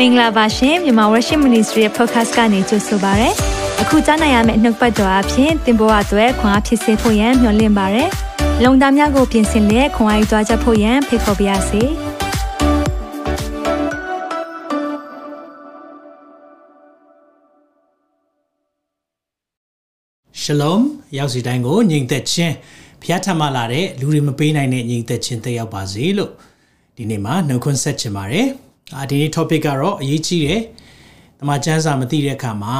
မင်္ဂလာပါရှင်မြန်မာ Worship Ministry ရဲ့ podcast ကနေကြိုဆိုပါရစေ။အခုကြားနိုင်ရမယ့်နှုတ်ပတ်တော်အဖြစ်သင်ပေါ်အပ်ွယ်ခွန်အားဖြစ်စေဖို့ယံမျှဝင့်ပါရစေ။လုံတာများကိုပြင်ဆင်လက်ခွန်အားယူကြားချက်ဖို့ယံဖိတ်ခေါ်ပါရစေ။ Shalom ရောက်စီတိုင်းကိုညီသက်ချင်းဖျားထမလာတဲ့လူတွေမပေးနိုင်တဲ့ညီသက်ချင်းတက်ရောက်ပါစေလို့ဒီနေ့မှာနှုတ်ခွန်းဆက်ချင်ပါတယ်။ အာဒီနေ့ topic ကတော့အရေးကြီးတယ်။တမချန်းစာမသိတဲ့အခါမှာ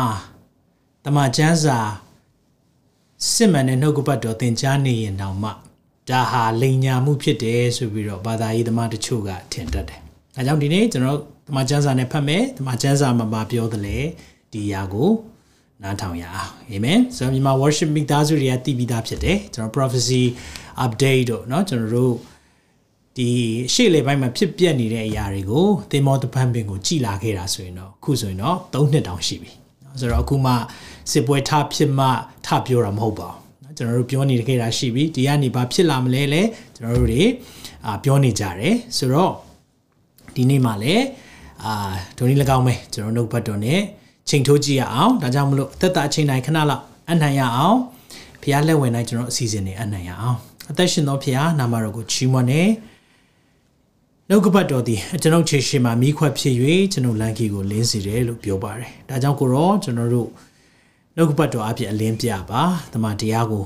တမချန်းစာစစ်မှန်တဲ့နှုတ်ကပတ်တော်သင်ကြားနေရင်တောင်မှဒါဟာလိန်ညာမှုဖြစ်တယ်ဆိုပြီးတော့ဘာသာရေးသမားတချို့ကထင်တတ်တယ်။အဲကြောင့်ဒီနေ့ကျွန်တော်တမချန်းစာနဲ့ဖတ်မယ်။တမချန်းစာမှာမပြောသလဲဒီຢာကိုနားထောင်ရအောင်အာမင်ဆိုတော့မြန်မာ worship မိသားစုတွေကတည်ပြီးသားဖြစ်တယ်ကျွန်တော် prophecy update တို့เนาะကျွန်တော်တို့ ဒီရှေ့လေပိုင်းမှာဖြစ်ပျက်နေတဲ့အရာတွေကိုသင်္ဘောတပန်းပင်ကိုကြည်လာခဲ့တာဆိုရင်တော့ခုဆိုရင်တော့3နှစ်တောင်ရှိပြီဆိုတော့အခုမှစစ်ပွဲထဖြစ်မှထပြောတာမဟုတ်ပါဘူးကျွန်တော်တို့ပြောနေခဲ့တာရှိပြီဒီကနေဘာဖြစ်လာမလဲလဲကျွန်တော်တို့တွေအာပြောနေကြတယ်ဆိုတော့ဒီနေ့မှလည်းအာဒိုနီ၎င်းပဲကျွန်တော်နှုတ်ဘတ်တော်နဲ့ချိန်ထိုးကြည့်ရအောင်ဒါကြောင့်မလို့အသက်တာအချိန်တိုင်းခဏလောက်အနံ့ရအောင်ဖះလက်ဝင်တိုင်းကျွန်တော်အစီအစဉ်တွေအနံ့ရအောင်အသက်ရှင်သောဖះနာမတော်ကိုချီးမွမ်းနေ နှုတ်ကပတ်တော်သည်ကျွန်ုပ်ခြေရှိမှမိခွက်ဖြစ်၍ကျွန်ုပ်လမ်းကြီးကိုလင်းစေတယ်လို့ပြောပါတယ်။ဒါကြောင့်ကိုရောကျွန်တော်တို့နှုတ်ကပတ်တော်အပြင်အလင်းပြပါ။တမန်တရားကို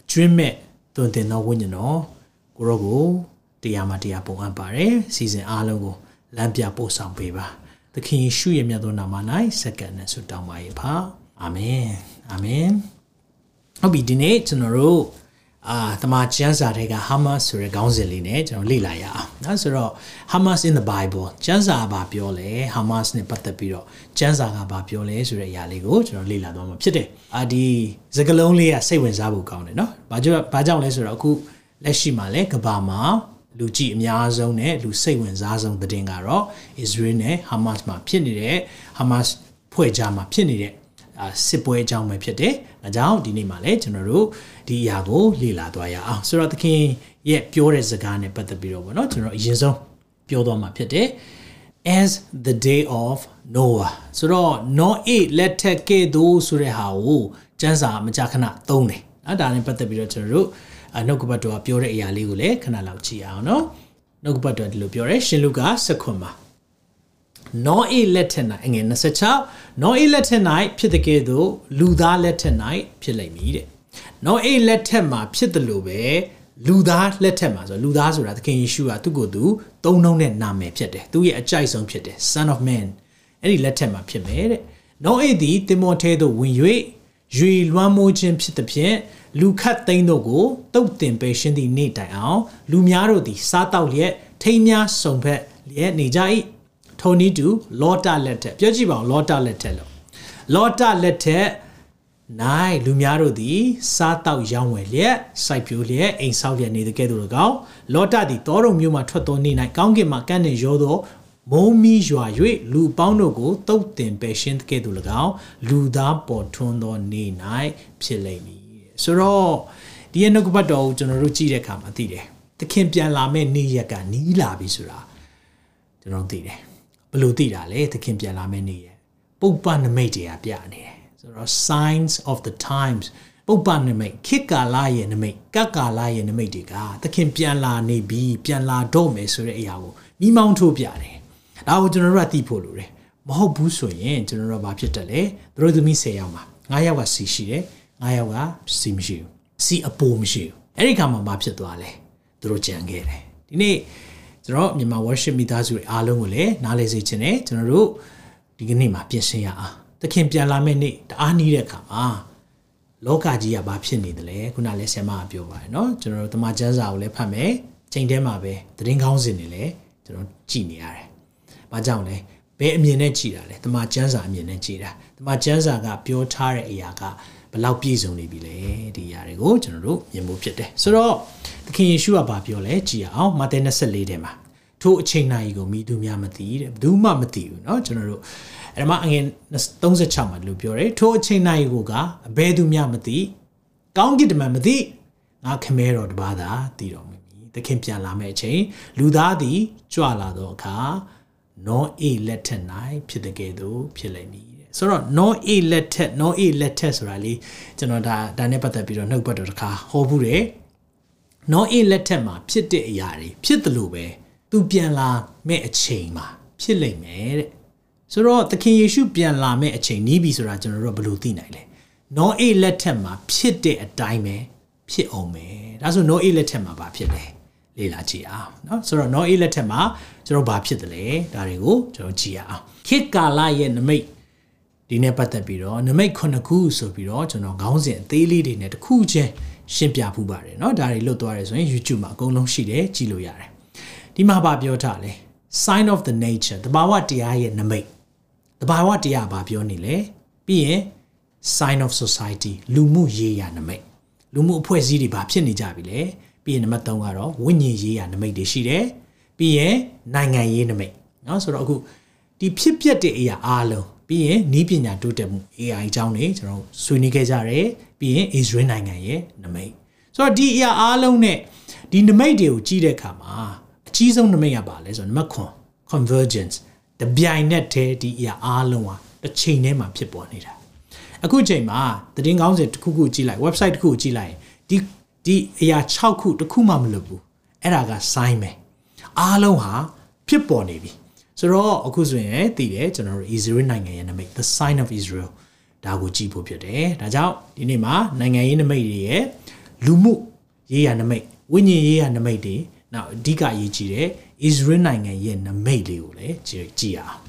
အကျွင့်မဲ့သွန်သင်သောဝိညာဉ်တော်ကိုရောကိုတရားမှတရားပုံအပ်ပါတယ်။စီစဉ်အားလုံးကိုလမ်းပြပို့ဆောင်ပေးပါ။သခင်ယေရှုရဲ့မြတ်သောနာမ၌စက္ကန့်နဲ့ဆုတောင်းပါ၏ပါ။အာမင်။အာမင်။ဟုတ်ပြီဒီနေ့ကျွန်တော်တို့ အာတမချန်စာတွေက Hamas ဆိုတဲ့ခေါင်းစဉ်လေးနဲ့ကျွန်တော်လေ့လာရအောင်နော်ဆိုတော့ Hamas in the Bible ချန်စာကဘာပြောလဲ Hamas နဲ့ပတ်သက်ပြီးတော့ချန်စာကဘာပြောလဲဆိုတဲ့အရာလေးကိုကျွန်တော်လေ့လာသွားမှာဖြစ်တယ်အာဒီစကလုံးလေးကစိတ်ဝင်စားဖို့ကောင်းတယ်နော်ဘာကြောင့်ဘာကြောင့်လဲဆိုတော့အခုလက်ရှိမှာလဲကဘာမှာလူကြည့်အများဆုံးနဲ့လူစိတ်ဝင်စားဆုံးသတင်းကတော့ Israel နဲ့ Hamas မှာဖြစ်နေတဲ့ Hamas ဖွဲ့ကြမှာဖြစ်နေတဲ့ စစ်ပွဲအကြောင်းပဲဖြစ်တယ်။ဒါကြောင့်ဒီနေ့မှာလည်းကျွန်တော်တို့ဒီအရာကိုလေ့လာသွားရအောင်။ဆိုတော့သခင်ရဲ့ပြောတဲ့စကားနဲ့ပတ်သက်ပြီးတော့ဗောနော်ကျွန်တော်အရင်ဆုံးပြောသွားမှာဖြစ်တယ်။ as the day of Noah ဆိုတော့ Noah လက်ထက်ကဲ့သို့ဆိုတဲ့ဟာကိုကျမ်းစာမကြာခဏသုံးတယ်။နော်ဒါနဲ့ပတ်သက်ပြီးတော့ကျွန်တော်တို့နှုတ်ကပတ်တော်ကပြောတဲ့အရာလေးကိုလည်းခဏလောက်ကြည့်အောင်နော်။နှုတ်ကပတ်တော်ဒီလိုပြောတယ်ရှင်လူက16ခွန်မှာ နောအေလက်ထက်၌အငယ်26နောအေလက်ထက်၌ဖြစ်တဲ့ကဲ့သို့လူသားလက်ထက်၌ဖြစ်လိမ့်မည်တဲ့နောအေလက်ထက်မှာဖြစ်တယ်လို့ပဲလူသားလက်ထက်မှာဆိုလူသားဆိုတာသခင်ယေရှုကသူ့ကိုယ်သူသုံးနှုံးတဲ့နာမည်ဖြစ်တယ်သူရဲ့အကြိုက်ဆုံးဖြစ်တယ် son of man အဲ့ဒီလက်ထက်မှာဖြစ်မယ်တဲ့နောအေသည်တင်မောထဲသို့ဝင်၍ရွေလွှမ်းမိုးခြင်းဖြစ်သည်ဖြင့်လူခတ်သိန်းတို့ကိုတုတ်တင်ပေးရှင်းသည့်နေ့တိုင်အောင် လူများတို့သည်စားတောက်လျက်ထိမ်းများစုံဖက်လျက်နေကြ၏ ထိုနည်းတူလောတာလက်ထက်ပြောကြည့်ပါဦးလောတာလက်ထက်လို့လောတာလက်ထက်နိုင်လူများတို့သည်စားတောက်ရောင်းဝယ်လျက်စိုက်ပျိုးလျက်အိမ်ဆောက်လျက်နေတဲ့ကဲ့သို့၎င်းလောတာသည်တောတော်မြို့မှထွက်သောနေ့၌ကောင်းကင်မှကန်းနှင့်ရောသောမုံမီရွာ၍လူပေါင်းတို့ကိုတုတ်တင်ပယ်ရှင်းတဲ့ကဲ့သို့၎င်းလူသားပေါ်ထွန်းသောနေ့၌ဖြစ်လိမ့်မည်ဆိုတော့ဒီရဲ့နှုတ်ကပတ်တော်ကိုကျွန်တော်တို့ကြည့်တဲ့အခါမှာသိတယ်သခင်ပြန်လာမယ့်နေ့ရက်ကနီးလာပြီဆိုတာကျွန်တော်သိတယ် ဘယ်လိုသိတာလဲသခင်ပြန်လာမယ့်နေ့ရပုပ္ပနမိတ်တရားပြနေတယ်ဆိုတော့ signs of the times ပုပ္ပနမိတ်ခေတ်ကာလရဲ့နမိတ်ကပ်ကာလရဲ့နမိတ်တွေကသခင်ပြန်လာနေပြီပြန်လာတော့မယ်ဆိုတဲ့အရာကိုမိမောင်းထိုးပြတယ်ဒါကိုကျွန်တော်တို့ကသိဖို့လိုတယ်မဟုတ်ဘူးဆိုရင်ကျွန်တော်တို့ကဘာဖြစ်တယ်လဲသူတို့သမီး10ယောက်မှာ9ယောက်ကစီရှိတယ်9ယောက်ကစီမရှိဘူးစီအပိုမရှိဘူးအဲ့ဒီခါမှာဘာဖြစ်သွားလဲသူတို့ကြံခဲ့တယ်ဒီနေ့ ကျွန်တော်မြန်မာ worship မိသားစုတွေအားလုံးကိုလည်းနားလည်စေချင်တယ်ကျွန်တော်တို့ဒီကနေ့မှာပြင်ဆင်ရအောင်သခင်ပြန်လာမယ့်နေ့တအားနီးတဲ့အခါမှာလောကကြီးကဘာဖြစ်နေတယ်လဲခုနလည်းဆရာမကပြောပါတယ်เนาะကျွန်တော်တို့တမန်ကျမ်းစာကိုလည်းဖတ်မယ်ချိန်ထဲမှာပဲသတင်းကောင်းစင်တွေလည်းကျွန်တော်ကြည်နေရတယ်။ဘာကြောင့်လဲဘယ်အမြင်နဲ့ကြည်တာလဲတမန်ကျမ်းစာအမြင်နဲ့ကြည်တာတမန်ကျမ်းစာကပြောထားတဲ့အရာက ဘလောက်ပြည့်စုံနေပြီလဲဒီအရာတွေကိုကျွန်တော်တို့မြင်ဖို့ဖြစ်တယ်ဆိုတော့သခင်ယေရှုကဘာပြောလဲကြည်အောင်မာသဲ24ထဲမှာထိုအချိန်နာရီကိုမိသူများမသိတဲ့ဘယ်သူမှမသိဘူးเนาะကျွန်တော်တို့အဲ့ဒါမှအငယ်36မှာလို့ပြောတယ်ထိုအချိန်နာရီကိုကအဘယ်သူများမသိကောင်းကင်တမန်မသိငါခမဲတော်တပါးသာသိတော်မူမည်သခင်ပြန်လာမယ့်အချိန်လူသားသည်ကြွလာသောအခါ no a လက်ထက်၌ဖြစ်တဲ့ကဲ့သို့ဖြစ်လိမ့်မည်တဲ့ ဆိုတော့ no a လက်ထက် no a လက်ထက်ဆိုတာလေကျွန်တော်ဒါဒါနဲ့ပတ်သက်ပြီးတော့နှုတ်ပတ်တော်တစ်ခါဟောဘူးတယ် no a လက်ထက်မှာဖြစ်တဲ့အရာတွေဖြစ်တယ်လို့ပဲသူပြန်လာမဲ့အချိန်မှာဖြစ်လိမ့်မယ်တဲ့ဆိုတော့သခင်ယေရှုပြန်လာမဲ့အချိန်နီးပြီဆိုတာကျွန်တော်တို့ဘယ်လိုသိနိုင်လဲ no a လက်ထက်မှာဖြစ်တဲ့အတိုင်းပဲဖြစ်အောင်မယ်ဒါဆို no a လက်ထက်မှာဘာဖြစ်လဲလေ့လာကြည့်အောင်เนาะဆိုတော့ no a လက်ထက်မှာကျွန်တော်ဘာဖြစ်တယ်လဲဒါတွေကိုကျွန်တော်ကြည့်ရအောင်ခေတ်ကာလရဲ့နမိတ် ဒီနဲ့ပတ်သက်ပြီးတော့နမိတ်ခုနှစ်ခုဆိုပြီးတော့ကျွန်တော်ခေါင်းစဉ်အသေးလေးတွေနဲ့တစ်ခုချင်းရှင်းပြဖူးပါတယ်เนาะဒါတွေလွတ်သွားတယ်ဆိုရင် YouTube မှာအကုန်လုံးရှိတယ်ကြည့်လို့ရတယ်ဒီမှာဘာပြောထားလဲ sign of the nature တဘာဝတရားရဲ့နမိတ်တဘာဝတရားဘာပြောနေလဲပြီးရင် sign of society လူမှုရေးရာနမိတ်လူမှုအဖွဲ့အစည်းတွေဘာဖြစ်နေကြပြီလဲပြီးရင်နံပါတ်3ကတော့ဝိညာဉ်ရေးရာနမိတ်တွေရှိတယ်ပြီးရင်နိုင်ငံရေးနမိတ်เนาะဆိုတော့အခုဒီဖြစ်ပျက်တဲ့အရာအားလုံး ပြီးရင်နီးပညာတိုးတက်မှု AI အကြောင်းတွေကျွန်တော်ဆွေးနွေးခဲ့ကြတယ်ပြီးရင် Israel နိုင်ငံရဲ့နမိတ်ဆိုတော့ဒီအရာအားလုံးနဲ့ဒီနမိတ်တွေကိုကြည့်တဲ့အခါမှာအကြီးဆုံးနမိတ်ကပါလဲဆိုတော့နံပါတ်9 convergence တပြိုင်နက်တည်းဒီအရာအားလုံးဟာတစ်ချိန်တည်းမှာဖြစ်ပေါ်နေတာအခုချိန်မှာသတင်းကောင်းစဉ်တစ်ခုခုကြည့်လိုက် website တစ်ခုကိုကြည့်လိုက်ဒီဒီအရာ6ခုတစ်ခုမှမလွတ်ဘူးအဲ့ဒါက sign ပဲအားလုံးဟာဖြစ်ပေါ်နေပြီ ဆိုတော့အခုဆိုရင်တည်တယ်ကျွန်တော်တို့ Israel နိုင်ငံရဲ့နမိတ် the sign of Israel ဒါကိုကြည့်ဖို့ဖြစ်တယ်ဒါကြောင့်ဒီနေ့မှာနိုင်ငံရေးနမိတ်တွေရဲ့လူမှုရေးရာနမိတ်ဝိညာဉ်ရေးရာနမိတ်တွေနောက်အဓိကရေးကြည့်တယ် Israel နိုင်ငံရဲ့နမိတ်လေးကိုလည်းကြည့်ကြည့်ရအောင်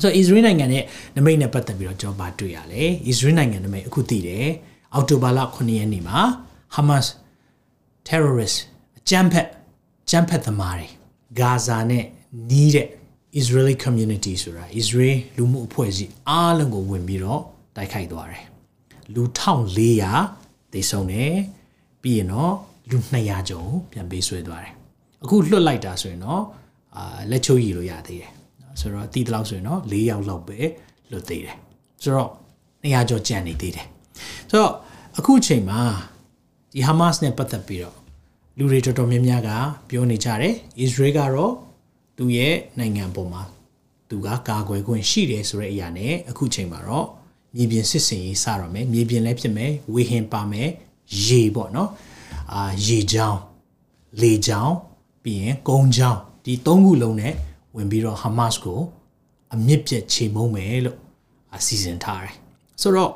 ဆိုတော့ Israel နိုင်ငံရဲ့နမိတ်နဲ့ပတ်သက်ပြီးတော့ကျွန်တော်ဗာတွေ့ရလဲ Israel နိုင်ငံနမိတ်အခုသိတယ်အောက်တိုဘာလ9ရက်နေ့မှာ Hamas terrorist အကြမ်းဖက်ကြမ်းဖက်သမားတွေဂါဇာနဲ့နီးတဲ့ Israeli community ဆိုတာ Israel လူမှုအဖွဲ့အစည်းအားလုံးကိုဝင်ပြီးတော့တိုက်ခိုက်သွားတယ်လူ1400သေဆုံးတယ်ပြီးရင်တော့လူ200ကျော်ပြန်ပေးဆွဲသွားတယ်အခုလွတ်လိုက်တာဆိုရင်တော့အာလက်ချိုးရည်လို့ရသေးတယ်ဆိုတော့တီးတလောက်ဆိုရင်တော့၄ယောက်လောက်ပဲလွတ်သေးတယ်ဆိုတော့200ကျော်ကြံနေသေးတယ်ဆိုတော့အခုချိန်မှာဒီ Hamas နဲ့ပတ်သက်ပြီးတော့လူတွေတော်တော်များများကပြောနေကြတယ် Israel ကတော့ သူရဲ့နိုင်ငံပေါ်မှာသူကကာကွယ်ခွင့်ရှိတယ်ဆိုတဲ့အရာနဲ့အခုချိန်မှာတော့မြေပြင်စစ်စင်ရေးစတော့မယ်မြေပြင်လည်းဖြစ်မယ်ဝေဟင်ပါမယ်ရေပေါ့နော်အာရေချောင်းလေချောင်းပြီးရင်ကုန်းချောင်းဒီသုံးခုလုံးနဲ့ဝင်ပြီးတော့ Hamas ကိုအမြင့်ပြတ်ချိန်မုံမယ်လို့အစီစဉ်ထားတယ်ဆိုတော့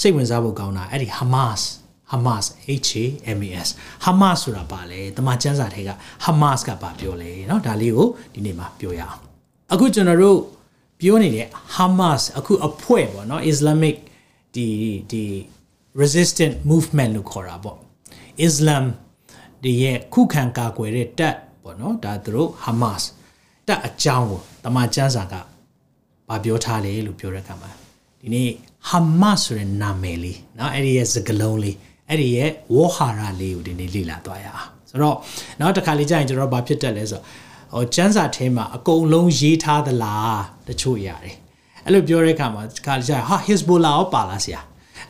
စိတ်ဝင်စားဖို့ကောင်းတာအဲ့ဒီ Hamas Hamas H A M A S Hamas ဆိုတာပါလေတမန်ကျမ်းစာထဲက Hamas ကပါပြောလဲเนาะဒါလေးကိုဒီနေ့မှာပြောရအောင်အခုကျွန်တော်တို့ပြောနေတဲ့ Hamas အခုအဖွဲ့ပေါ့เนาะ Islamic ဒီဒီ resistant movement လို့ခေါ်တာပေါ့ Islam ဒီရဲ့ခုခံကာကွယ်တဲ့တပ်ပေါ့เนาะဒါသူတို့ Hamas တပ်အကြောင်းကိုတမန်ကျမ်းစာကဗာပြောထားလေလို့ပြောတဲ့အခါမှာဒီနေ့ Hamas ဆိုတဲ့နာမည်လေးเนาะအဲ့ဒီရဲ့စကားလုံးလေး အဲ့ဒီရဲ့ဝေါ်ဟာရလေးကိုဒီနေ့လေ့လာသွားရအောင်ဆိုတော့နောက်တစ်ခါလေးကြာရင်ကျွန်တော်ဘာဖြစ်တတ်လဲဆိုတော့ဟိုကျန်းစာထဲမှာအကုန်လုံးရေးထားသလားတချို့အရာတွေအဲ့လိုပြောတဲ့အခါမှာတစ်ခါလေးကြာဟာ Hezbollah ရောပါလားဆရာ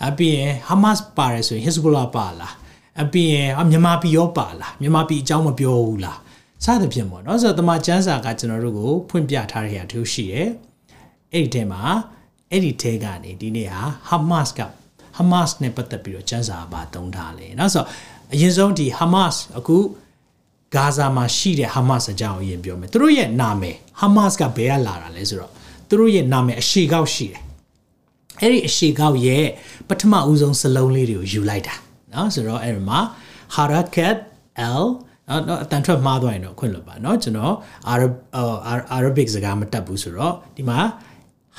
အပြင် Hamas ပါတယ်ဆိုရင် Hezbollah ပါလားအပြင်မြန်မာပြည်ရောပါလားမြန်မာပြည်အကြောင်းမပြောဘူးလားစသဖြင့်ပေါ့နော်ဆိုတော့တမန်ကျန်းစာကကျွန်တော်တို့ကိုဖွင့်ပြထားတဲ့အရာတူရှိတယ်အဲ့ဒီထဲမှာအဲ့ဒီထဲကနေဒီနေ့ဟာ Hamas က ဟာမတ်စ်နဲ့ပတ်သက်ပြီးတော့စံစာပါတုံးထားလဲ။နောက်ဆိုအရင်ဆုံးဒီဟာမတ်စ်အခုဂါဇာမှာရှိတဲ့ဟာမတ်စ်အကြောင်းအရင်ပြောမယ်။သူတို့ရဲ့နာမည်ဟာမတ်စ်ကဘယ်ကလာတာလဲဆိုတော့သူတို့ရဲ့နာမည်အရှိကောက်ရှိတယ်။အဲ့ဒီအရှိကောက်ရဲ့ပထမဦးဆုံးစလုံးလေးတွေကိုယူလိုက်တာ။နော်ဆိုတော့အဲ့ဒီမှာ Harakat L နော်အတန်ထွက်မှားသွားရင်တော့ခွင့်လွတ်ပါနော်ကျွန်တော် Arab Arabic စကားမတတ်ဘူးဆိုတော့ဒီမှာ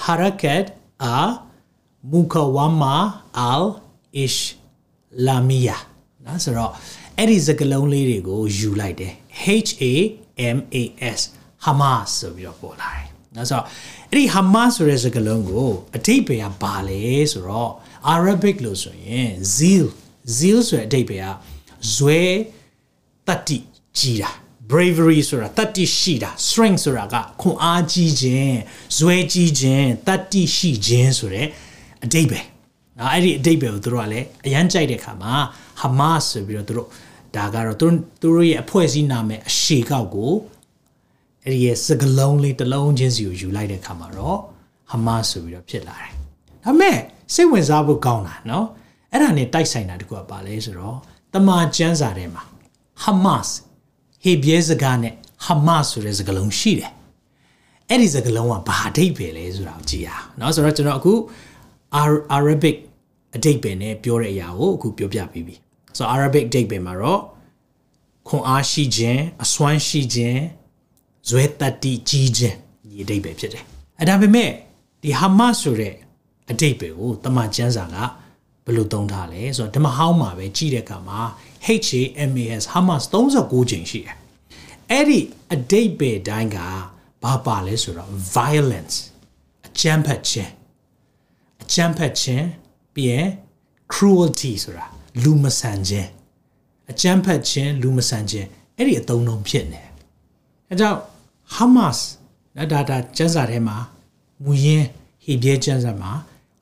Harakat R Mukawama al Islamiyya နော်ဆိုတော့အဲ့ဒီစကားလုံးလေးတွေကိုယူလိုက်တယ် H A M A S Hamas ဆိုပြီးတော့ပေါ်လာတယ်နော်ဆိုတော့အဲ့ဒီ Hamas ဆိုတဲ့စကားလုံးကိုအဓိပ္ပာယ်ကဘာလဲဆိုတော့ Arabic လို့ဆိုရင် zeal zeal ဆိုတဲ့အဓိပ္ပာယ်ကဇွဲတတ္တိကြီးတာ bravery ဆိုတာတတ္တိရှိတာ strength ဆိုတာကခွန်အားကြီးခြင်းဇွဲကြီးခြင်းတတ္တိရှိခြင်းဆိုတဲ့ အဓိပ္ပာယ်နော်အဲ့ဒီအဓိပ္ပာယ်ကိုသူတို့ကလည်းအရန်ကြိုက်တဲ့ခါမှာ Hamas ဆိုပြီးတော့သူတို့ဒါကတော့သူတို့သူတို့ရဲ့အဖွဲ့အစည်းနာမည်အရှိကောက်ကို အဲ့ဒီရဲ့စကလုံးလေးတစ်လုံးချင်းစီကိုယူလိုက်တဲ့ခါမှာတော့ဟမတ်ဆိုပြီးတော့ဖြစ်လာတယ်ဒါမဲ့စိတ်ဝင်စားဖို့ကောင်းတာเนาะအဲ့ဒါနဲ့တိုက်ဆိုင်တာတကူကပါလဲဆိုတော့တမန်ကျမ်းစာထဲမှာဟမတ်ဟေဘရဲစကားနဲ့ဟမတ်ဆိုတဲ့စကားလုံးရှိတယ်အဲ့ဒီစကားလုံးကဘာအဓိပ္ပာယ်လဲဆိုတာကိုကြည့်ရအောင်เนาะဆိုတော့ကျွန်တော်အခု Arabic အဓိပ္ပာယ်နဲ့ပြောတဲ့အရာကိုအခုပြောပြပြီးပြီဆိုတော့ Arabic အဓိပ္ပာယ်မှာတော့ခွန်အားရှိခြင်းအစွမ်းရှိခြင်းဇွဲတတိကြီးခြင်းဒီအဓိပ္ပာယ်ဖြစ်တယ်အဲဒါပေမဲ့ဒီဟာမတ်ဆိုတဲ့အဓိပ္ပာယ်ကိုတမန်ကျမ်းစာကဘယ်လိုသုံးထားလဲဆိုတော့ဓမ္မဟောင်းမှာပဲကြည့်တဲ့အခါမှာ HAMAS Hamas 36ချိန်ရှိတယ်အဲ့ဒီအဓိပ္ပာယ်တိုင်းကဘာပါလဲဆိုတော့ violence အကြမ်းဖက်ခြင်း အကြမ်းဖက်ခြင်းပြီးရင် cruelty ဆိုတာလူမဆန်ခြင်းအကြမ်းဖက်ခြင်းလူမဆန်ခြင်းအဲ့ဒီအသုံးလုံးဖြစ်နေအဲကြောင့် Hamas နော်ဒါဒါကျမ်းစာထဲမှာမူရင်းဟေဘရဲကျမ်းစာမှာ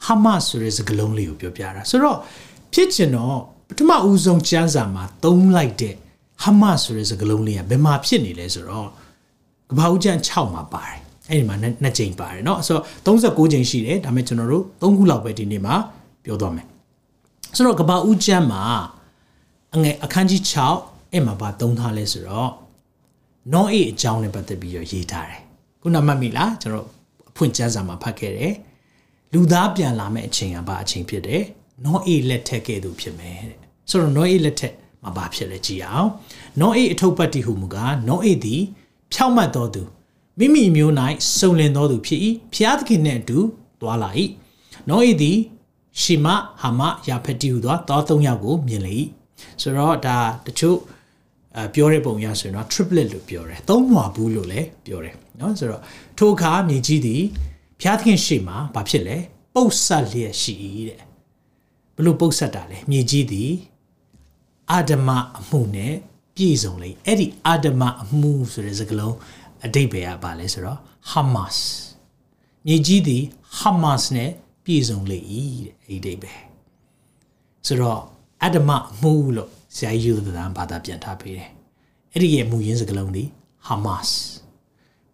Hamas ဆိုတဲ့စကားလုံးလေးကိုပြောပြတာဆိုတော့ဖြစ်ချင်တော့ပထမဦးဆုံးကျမ်းစာမှာသုံးလိုက်တဲ့ Hamas ဆိုတဲ့စကားလုံးလေးကဘယ်မှာဖြစ်နေလဲဆိုတော့ကဘာဦးကျမ်း6မှာပါတယ် အဲ့ဒီမှာနှစ်ကြိမ်ပါတယ်เนาะဆိုတော့36ကြိမ်ရှိတယ်ဒါပေမဲ့ကျွန်တော်တို့3ခုလောက်ပဲဒီနေ့မှာပြောသွားမယ်ဆိုတော့ကဘာဦးကျမ်းမှာအငယ်အခန်းကြီး6အဲ့မှာဘာသုံးထားလဲဆိုတော့နောအေအကြောင်းနဲ့ပတ်သက်ပြီးတော့ရေးထားတယ်ခုနမှတ်မိလားကျွန်တော်အဖွင့်ကျမ်းစာမှာဖတ်ခဲ့တယ်လူသားပြန်လာမယ့်အချိန်ကဘာအချိန်ဖြစ်တယ်နောအေလက်ထက်ကဲ့သို့ဖြစ်မယ်တဲ့ဆိုတော့နောအေလက်ထက်မှာဘာဖြစ်လဲကြည့်အောင်နောအေအထုပ်ပတ်တိဟုမူကားနောအေသည်ဖြောက်မှတ်တော်သူ မိမိမျိုး၌စုံလင်တော်သူဖြစ်၏ဖျားသခင်နှင့်အတူသွားလာ၏နောအေသည်ရှီမဟာမယာဖတိဟုသောတောသုံးယောက်ကိုမြင်လေ၏ဆိုတော့ဒါတချို့အပြောတဲ့ပုံရဆိုရင်တော့ triplet လို့ပြောတယ်သုံးမွာဘူးလို့လည်းပြောတယ်เนาะဆိုတော့ထိုအခါမြေကြီးသည်ဖျားသခင်ရှေ့မှာဘာဖြစ်လဲပုတ်ဆက်လျက်ရှိ၏တဲ့ဘလို့ပုတ်ဆက်တာလဲမြေကြီးသည်အာဒမအမှုနဲ့ပြည့်စုံလေအဲ့ဒီအာဒမအမှုဆိုတဲ့စကားလုံး အတိတ်ပဲကပါလဲဆိုတော့ Hamas မြေကြီးသည် Hamas နဲ့ပြည့်စုံလေ၏တဲ့အဲ့ဒီအတိတ်ပဲဆိုတော့အာဒမအမှုလို့ဆရာကြီးယူသံဘာသာပြန်ထားပေးတယ်အဲ့ဒီရဲ့မူရင်းစကားလုံးသည် Hamas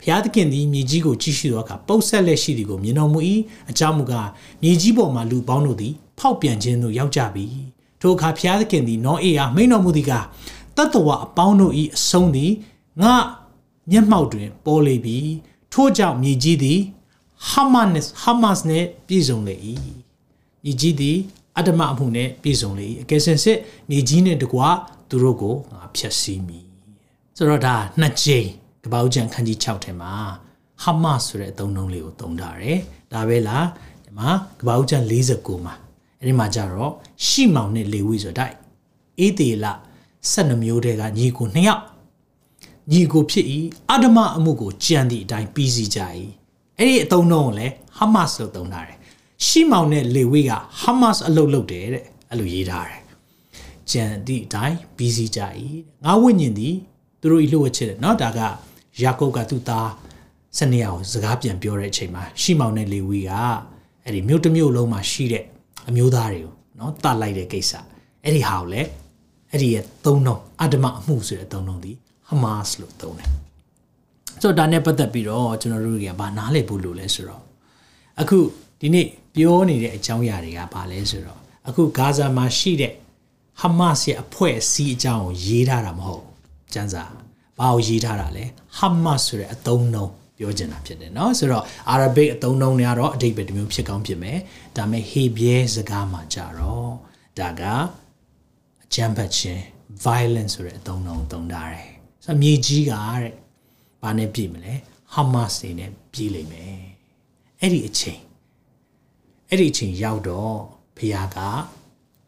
ဖျားသခင်သည်မြေကြီးကိုကြည့်ရှုသောအခါပုတ်ဆက်လက်ရှိသည်ကိုမြင်တော်မူ၏အကြောင်းမူကားမြေကြီးပေါ်မှလူပေါင်းတို့သည် ဖောက်ပြန်ခြင်းသို့ရောက်ကြပြီထိုအခါဖျားသခင်သည်နောအေအားမိန်တော်မူသည်ကတတ္တဝအပေါင်းတို့၏အဆုံးသည်ငါ မျက်မှောက်တွင်ပေါ်လေပြီထို့ကြောင့်မြေကြီးသည်ဟာမတ်စ်ဟာမတ်စ်နှင့်ပြည့်စုံလေ၏မြေကြီးသည်အတ္တမအမှုနှင့်ပြည့်စုံလေ၏အကယ်စင်စစ်မြေကြီးနှင့်တကွာသူတို့ကိုငါဖျက်ဆီးမည်ဆိုတော့ဒါနှစ်ကြိမ်ကပ္ပဦးကျန်ခန်းကြီး6ထဲမှာဟာမတ်ဆိုတဲ့အသုံးနှုန်းလေးကိုသုံးထားတယ်ဒါပဲလားဒီမှာကပ္ပဦးကျန်49မှာအဲ့ဒီမှာကြတော့ရှီမောင်နဲ့လေဝိဆိုတော့အေးသေးလ12မျိုးတည်းကညီကို2ယောက် ညီကိုဖြစ်၏အာဒမအမှုကိုကြံသည့်အတိုင်းပြီးစီကြ၏အဲ့ဒီအသုံးနှုန်းကိုလည်းဟာမတ်လို့သုံးထားတယ်ရှီမောင်နဲ့လေဝိကဟာမတ်အလုပ်လုပ်တယ်တဲ့အဲ့လိုရေးထားတယ်ကြံသည့်အတိုင်းပြီးစီကြ၏ငါဝိညာဉ်သည်သူတို့ဤလှုပ်ဝက်ချစ်တယ်เนาะဒါကယာကုပ်ကသူ့သားစနေအောင်စကားပြန်ပြောတဲ့အချိန်မှာရှီမောင်နဲ့လေဝီကအဲ့ဒီမြို့တစ်မြို့လုံးမှာရှိတဲ့အမျိုးသားတွေကိုเนาะတတ်လိုက်တဲ့ကိစ္စအဲ့ဒီဟာကိုလည်းအဲ့ဒီရဲ့သုံးနှုန်းအဒမအမှုဆိုတဲ့သုံးနှုန်းဒီ ဟမတ်လို့သုံးတယ်ဆိုတော့ဒါနဲ့ပတ်သက်ပြီးတော့ကျွန်တော်တို့တွေကဘာနားလည်ဖို့လိုလဲဆိုတော့အခုဒီနေ့ပြောနေတဲ့အကြောင်းအရာတွေကဘာလဲဆိုတော့အခုဂါဇာမှာရှိတဲ့ဟမတ်ရဲ့အဖွဲ့အစည်းအကြောင်းကိုရေးထားတာမဟုတ်ကျန်းစာဘာကိုရေးထားတာလဲဟမတ်ဆိုတဲ့အသုံးနှုန်းပြောချင်တာဖြစ်တယ်เนาะဆိုတော့ Arabic အသုံးနှုန်းတွေကတော့အတိတ်ပဲတစ်မျိုးဖြစ်ကောင်းဖြစ်မယ်ဒါပေမဲ့ Hebrew စကားမှာကြတော့ဒါကအကြမ်းဖက်ခြင်း violence ဆိုတဲ့အသုံးနှုန်းသုံးထားတယ် ဆိုတော့မြေကြီးကတဲ့ဘာနဲ့ပြည်မလဲ Hamas တွေနဲ့ပြည်လိမ့်မယ်အဲ့ဒီအချိန်အဲ့ဒီအချိန်ရောက်တော့ဖခင်က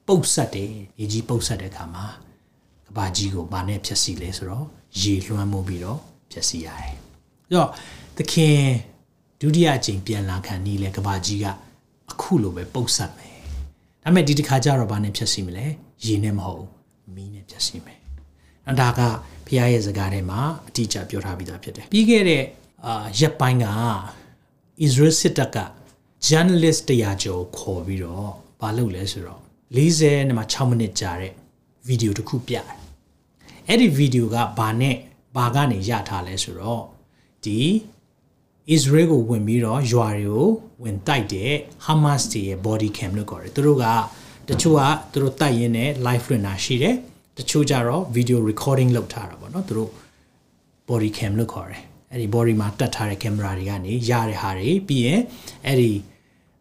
ပုတ်ဆက်တယ်မြေကြီးပုတ်ဆက်တဲ့အခါမှာကဘာကြီးကိုဘာနဲ့ဖြတ်စီလဲဆိုတော့ရေလွှမ်းမိုးပြီးတော့ဖြတ်စီရတယ်။ဆိုတော့သခင်ဒုတိယအကြိမ်ပြန်လာခံနီးလဲကဘာကြီးကအခုလိုပဲပုတ်ဆက်မယ်။ဒါပေမဲ့ဒီတစ်ခါကျတော့ဘာနဲ့ဖြတ်စီမလဲ။ရေနဲ့မဟုတ်မီးနဲ့ဖြတ်စီမယ်။နော်ဒါက ဖခင်ရဲ့စကားထဲမှာအတိအကျပြောထားပြီးသားဖြစ်တယ်။ပြီးခဲ့တဲ့အာရက်ပိုင်းက Israel စစ်တပ်က journalist တရားကျော်ခေါ်ပြီးတော့ဘာလုပ်လဲဆိုတော့40နဲ့မှ6မိနစ်ကြာတဲ့ဗီဒီယိုတစ်ခုပြတယ်။အဲ့ဒီဗီဒီယိုကဘာနဲ့ဘာကနေရထားလဲဆိုတော့ဒီ Israel ကိုဝင်ပြီးတော့ရွာတွေကိုဝင်တိုက်တဲ့ Hamas တွေရဲ့ body cam လို့ခေါ်တယ်သူတို့ကတချို့ကသူတို့တိုက်ရင်းနဲ့ live လွှင့်တာရှိတယ် တချို့ကြတော့ video recording လုပ်ထားတာပေါ့နော်သူတို့ body cam လို့ခေါ်တယ်အဲ့ဒီ body မှာတက်ထားတဲ့ camera တွေကနေရတဲ့ဟာတွေပြီးရင်အဲ့ဒီ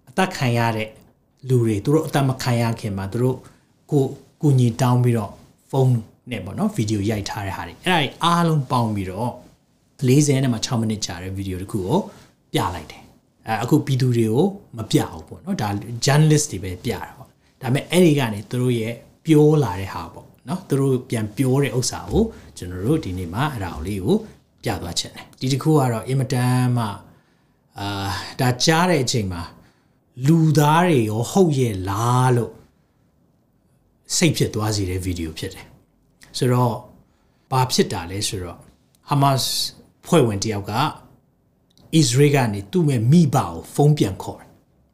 အသက်ခံရတဲ့လူတွေသူတို့အသက်မခံရခင်မှာသူတို့ကိုကိုညီတောင်းပြီးတော့ဖုန်းနဲ့ပေါ့နော်ဗီဒီယိုရိုက်ထားတဲ့ဟာတွေအဲ့ဒါတွေအားလုံးပေါင်းပြီးတော့40နဲ့မှ6မိနစ်ကြာတဲ့ဗီဒီယိုတစ်ခုကိုပြလိုက်တယ်အဲအခုပြည်သူတွေကိုမပြဘူးပေါ့နော်ဒါ journalist တွေပဲပြတာပေါ့ဒါပေမဲ့အဲ့ဒီကနေသူတို့ရဲ့ပြောလာတဲ့ဟာပေါ့ နော်သူတို့ပြန်ပြောတဲ့ဥစ္စာကိုကျွန်တော်တို့ဒီနေ့မှာအဲ့ဒါလေးကိုပြသွားချင်တယ်ဒီတစ်ခုကတော့အင်မတန်မှအာဒါကြားတဲ့အချိန်မှာလူသားတွေရောဟုတ်ရဲ့လားလို့စိတ်ဖြစ်သွားစေတဲ့ဗီဒီယိုဖြစ်တယ်ဆိုတော့ဘာဖြစ်တာလဲဆိုတော့ Hamas ဖွဲ့ဝင်တယောက်က Israel ကနေသူ့မဲ့မိဘကိုဖုန်းပြန်ခေါ်တယ်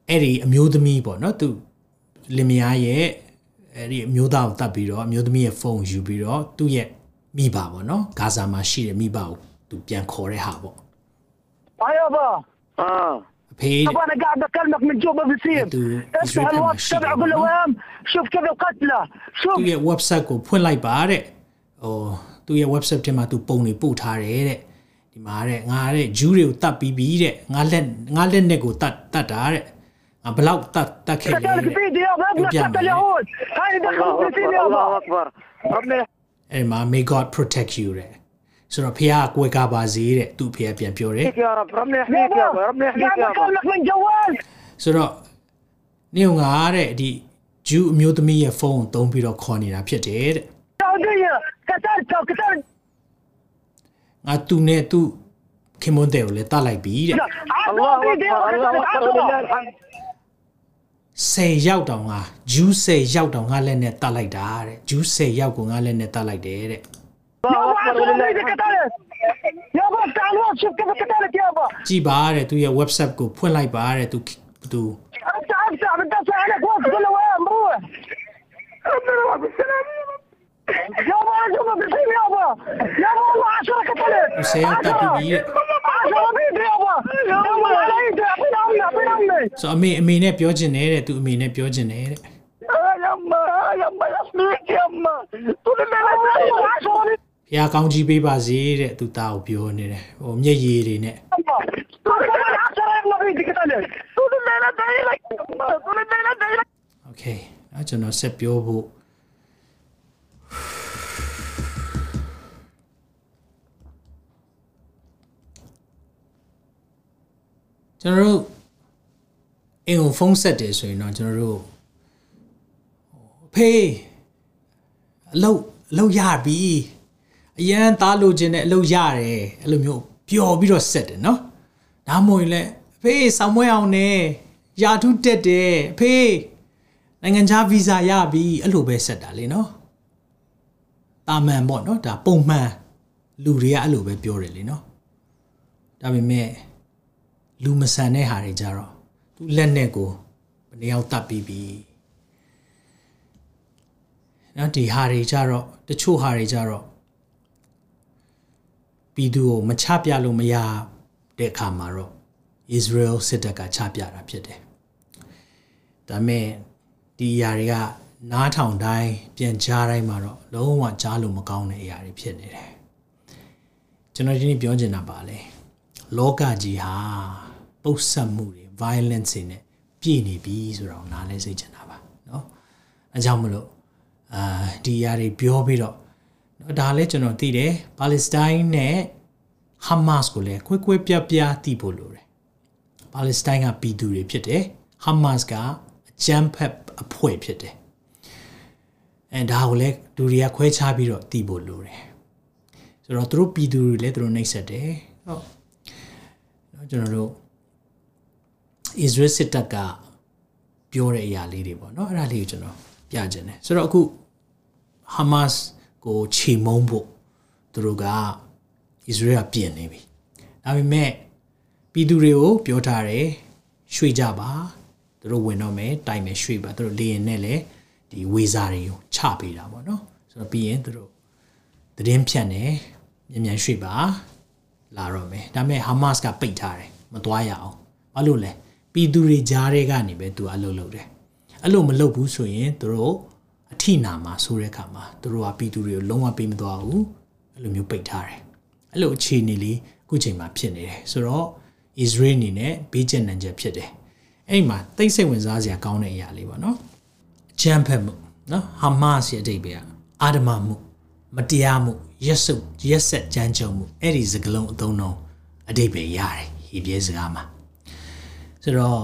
အဲ့ဒီအမျိုးသမီးပေါ့နော်သူလင်မယားရဲ့ အဲ့ဒီအမျိုးသားကိုတတ်ပြီးတော့အမျိုးသမီးရဲ့ဖုန်းယူပြီးတော့သူ့ရဲ့မိဘပေါ့နော်ဂါဇာမှာရှိတဲ့မိဘကိုသူပြန်ခေါ်တဲ့ဟာပေါ့ ايوه با اه အဖေ طب انا قاعد بكلمك من جوبا بسيم أنتوا افتح إسرائيل كان الواتس ماشيين تبع قول له معنا. وين شوف كيف القتلى شوف သူ့ရဲ့ website ကိုဖွင့်လိုက်ပါတဲ့ဟိုသူ့ရဲ့ website ထဲမှာသူပုံတွေပို့ထားတယ်တဲ့ဒီမှာတဲ့ငါတဲ့ဂျူးတွေကိုတတ်ပြီးပြီတဲ့ငါလက်ငါလက်နဲ့ကိုတတ်တတ်တာတဲ့ငါဘလောက်ตတ်ตတ်ခဲ့လဲ كذلك တဲ့ အဲ့မှာ may god protect you တဲ့ဆိုတော့ဖះကွယ်ကပါစေတဲ့သူ့ဖះပြန်ပြောတယ်ဆိုတော့နေုံငါတဲ့ဒီဂျူးအမျိုးသမီးရဲ့ဖုန်းကိုသုံးပြီးတော့ခေါ်နေတာဖြစ်တယ်တဲ့ငါသူနဲ့သူခင်မွန်းတဲ့ကိုလည်းတတ်လိုက်ပြီတဲ့ 10ရောက်တောင်ကဂျူး10ရောက်တောင်ကလက်နဲ့တတ်လိုက်တာတဲ့ဂျူး10ရောက်ကငါလက်နဲ့တတ်လိုက်တယ်တဲ့ကြည်ပါတဲ့သူရဲ့ website ကိုဖွင့်လိုက်ပါတဲ့သူသူအတားအတားမတက်ဆိုင်နဲ့ကိုယ်ကလည်းဝမ်းမို့အဲ့ဒါကဘယ်စနေ Ya bana diyorum bir şey mi ya bu? Ya bu Allah aşağı kapalı. Hüseyin Tapibi ရဲ့ Aşağı bir diyor bu. Ya bu alayı diyor. Bir an ne bir an ne. ဆိုတော့အမေအမေနဲ့ပြောချင်တယ်တဲ့သူအမေနဲ့ပြောချင်တယ်တဲ့ Ay amma ay amma yasmıyor ki amma. Dur ne ne ne. Aşağı bir ဖះကောင်းကြီးပေးပါစေတဲ့သူသားကိုပြောနေတယ်ဟိုမျက်ရည်တွေနဲ့ amma. Dur ne ne aşağı bir ne bir dikkat alın. Dur ne ne değil. Dur ne ne değil. โอเคအဲ့ကျွန်တော်ဆက်ပြောဖို့ ကျွန်တော်တို့အင်ကိုဖုန်းဆက်တယ်ဆိုရင်တော့ကျွန်တော်တို့အဖေအလုပ်အလုပ်ရပြီအရန်သားလိုချင်တဲ့အလုပ်ရတယ်အဲ့လိုမျိုးပျော်ပြီးတော့ဆက်တယ်နော်ဒါမှမဟုတ်ရင်လည်းအဖေဆောင်မွေးအောင်နဲ့ယာထုတက်တယ်အဖေနိုင်ငံခြားဗီဇာရပြီအဲ့လိုပဲဆက်တာလေနော်တာမန်ပေါ့နော်ဒါပုံမှန်လူတွေကအဲ့လိုပဲပြောတယ်လေနော်ဒါပေမဲ့ လူမဆန်တဲ့ဟာတွေကြတော့သူလက်နဲ့ကိုဘယ်နှယောက်တတ်ပြီးပြီနော်ဒီဟာတွေကြတော့တချို့ဟာတွေကြတော့ပြည်သူကိုမချပြလို့မရတဲ့အခါမှာတော့ Israel စစ်တပ်ကချပြတာဖြစ်တယ်ဒါပေမဲ့ဒီအရာတွေကနားထောင်တိုင်းပြန်ကြားတိုင်းမှာတော့လုံးဝကြားလို့မကောင်းတဲ့အရာတွေဖြစ်နေတယ်ကျွန်တော်ဒီနေ့ပြောချင်တာပါလေလောကကြီးဟာ ပုတ်ဆက်မှုတွေ violence တွေနဲ့ပြည့်နေပြီဆိုတော့နားလဲစိတ်ချင်တာပါเนาะအဲကြောင့်မလို့အာဒီအရာတွေပြောပြီးတော့เนาะဒါလည်းကျွန်တော်သိတယ်ပါလက်စတိုင်းနဲ့ဟာမတ်ကိုလည်းခွဲခွဲပြားပြားသိဖို့လိုတယ်ပါလက်စတိုင်းကပြည်သူတွေဖြစ်တယ်ဟာမတ်ကအကြမ်းဖက်အဖွဲ့ဖြစ်တယ်အဲဒါကိုလည်းလူတွေကခွဲခြားပြီးတော့သိဖို့လိုတယ်ဆိုတော့သူတို့ပြည်သူတွေလည်းသူတို့နှိပ်စက်တယ်ဟုတ်เนาะကျွန်တော်တို့ Israel စစ်တပ်ကပြောတဲ့အရာလေးတွေပေါ့နော်အဲ့ဒါလေးကိုကျွန်တော်ပြခြင်းတယ်ဆိုတော့အခု Hamas ကိုခြေမုံဖို့သူတို့က Israel ကပြင်နေပြီဒါပေမဲ့ပြည်သူတွေကိုပြောထားတယ်ရွှေ့ကြပါသူတို့ဝင်တော့မယ်တိုင်မယ်ရွှေ့ပါသူတို့လေရင်နဲ့လည်းဒီဝေစာတွေကိုချပေးတာပေါ့နော်ဆိုတော့ပြီးရင်သူတို့သတင်းဖြန့်တယ်မြန်မြန်ရွှေ့ပါလာတော့မယ်ဒါပေမဲ့ Hamas ကပိတ်ထားတယ်မသွားရအောင်ဘာလို့လဲ ပြည်သူတွေကြားထဲကနေပဲသူအလုပ်လုပ်တယ်အဲ့လိုမလုပ်ဘူးဆိုရင်သူတို့အထိနာမှာဆိုတဲ့အခါမှာသူတို့ကပြည်သူတွေကိုလုံးဝပေးမသွားဘူးအဲ့လိုမျိုးပိတ်ထားတယ်အဲ့လိုအခြေအနေလေးအခုချိန်မှာဖြစ်နေတယ်ဆိုတော့ Israel အနေနဲ့ဘေးကျဉ်နှံချက်ဖြစ်တယ်အဲ့မှာတိတ်ဆိတ်ဝင်စားစရာကောင်းတဲ့အရာလေးပေါ့နော်အကြမ်းဖက်မှုနော်ဟာမတ်ရဲ့အတိတ်ပဲအာဒမမှုမတရားမှုရက်စုပ်ရက်ဆက်ကြမ်းကြုတ်မှုအဲ့ဒီစကလုံးအသုံးလုံးအတိတ်ပဲရတယ်ဟေပြဲစကားမှာ ဆိုတော့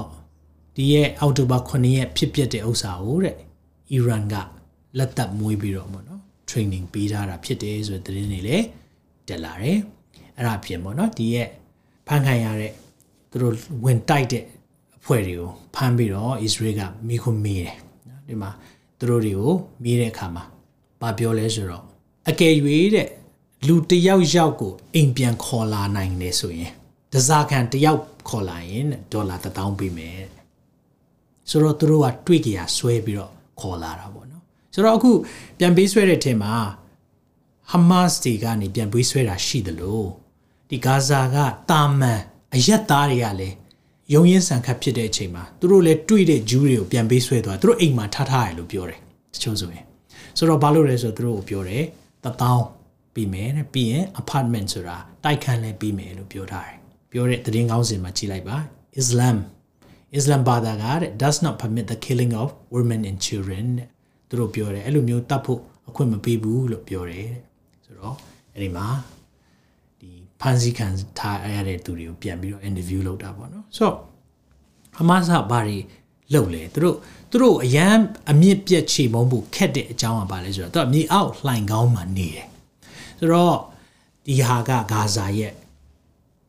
ဒီရဲ့အောက်တိုဘာ9ရက်ဖြစ်ပျက်တဲ့ဥစ္စာကိုတဲ့အီရန်ကလက်သက်မွေးပြီးတော့ပေါ့နော် training ပေးထားတာဖြစ်တယ်ဆိုတဲ့သတင်းတွေလည်းတက်လာတယ်အဲ့ဒါပြင်ပေါ့နော်ဒီရဲ့ဖန်ခံရတဲ့သူတို့ဝင်တိုက်တဲ့အဖွဲ့တွေကိုဖမ်းပြီးတော့ Israel ကမိခွမေးတယ်နော်ဒီမှာသူတို့တွေကိုမေးတဲ့အခါမှာဘာပြောလဲဆိုတော့အကယ်၍တဲ့လူတယောက်ယောက်ကိုအိမ်ပြန်ခေါ်လာနိုင်တယ်ဆိုရင် တစားခံတယောက်ခေါ်လာရင်ဒေါ်လာ1000ပေးမယ်ဆိုတော့သူတို့ကတွေ့ကြရဆွဲပြီးတော့ခေါ်လာတာပေါ့နော်ဆိုတော့အခုပြန်ပေးဆွဲတဲ့အထင်မှာဟမတ်စ်တွေကနေပြန်ပေးဆွဲတာရှိတယ်လို့ဒီဂါဇာကတာမန်အယက်သားတွေကလည်းယုံရင်ဆန်ခတ်ဖြစ်တဲ့အချိန်မှာသူတို့လည်းတွေ့တဲ့ဂျူးတွေကိုပြန်ပေးဆွဲသွားသူတို့အိမ်မှာထားထားရလို့ပြောတယ်တချို့ဆိုရင်ဆိုတော့ဘာလို့လဲဆိုတော့သူတို့ကိုပြောတယ်တထောင်ပြီးမယ်တဲ့ပြီးရင် apartment ဆိုတာတိုက်ခန်းလည်းပြီးမယ်လို့ပြောထားတယ် ပြောတဲ့သတင်းကောင်းစင်မှာကြည့်လိုက်ပါ Islam Islam ဘာသာကတဲ့ does not permit the killing of women and children တဲ့သူတို့ပြောတယ်အဲ့လိုမျိုးတတ်ဖို့အခွင့်မပေးဘူးလို့ပြောတယ်တဲ့ဆိုတော့အဲ့ဒီမှာဒီဖန်စီခံထားရတဲ့သူတွေကိုပြန်ပြီးတော့ interview လုပ်တာပေါ့နော်ဆိုတော့ဟမတ်စ်ကဘာတွေလုပ်လဲသူတို့သူတို့အရန်အမြင့်ပြက်ချေမုန်းဖို့ခက်တဲ့အကြောင်းကဘာလဲဆိုတော့သူကမြေအောက်လှိုင်ကောင်းမှနေတယ်ဆိုတော့ဒီဟာကဂါဇာရဲ့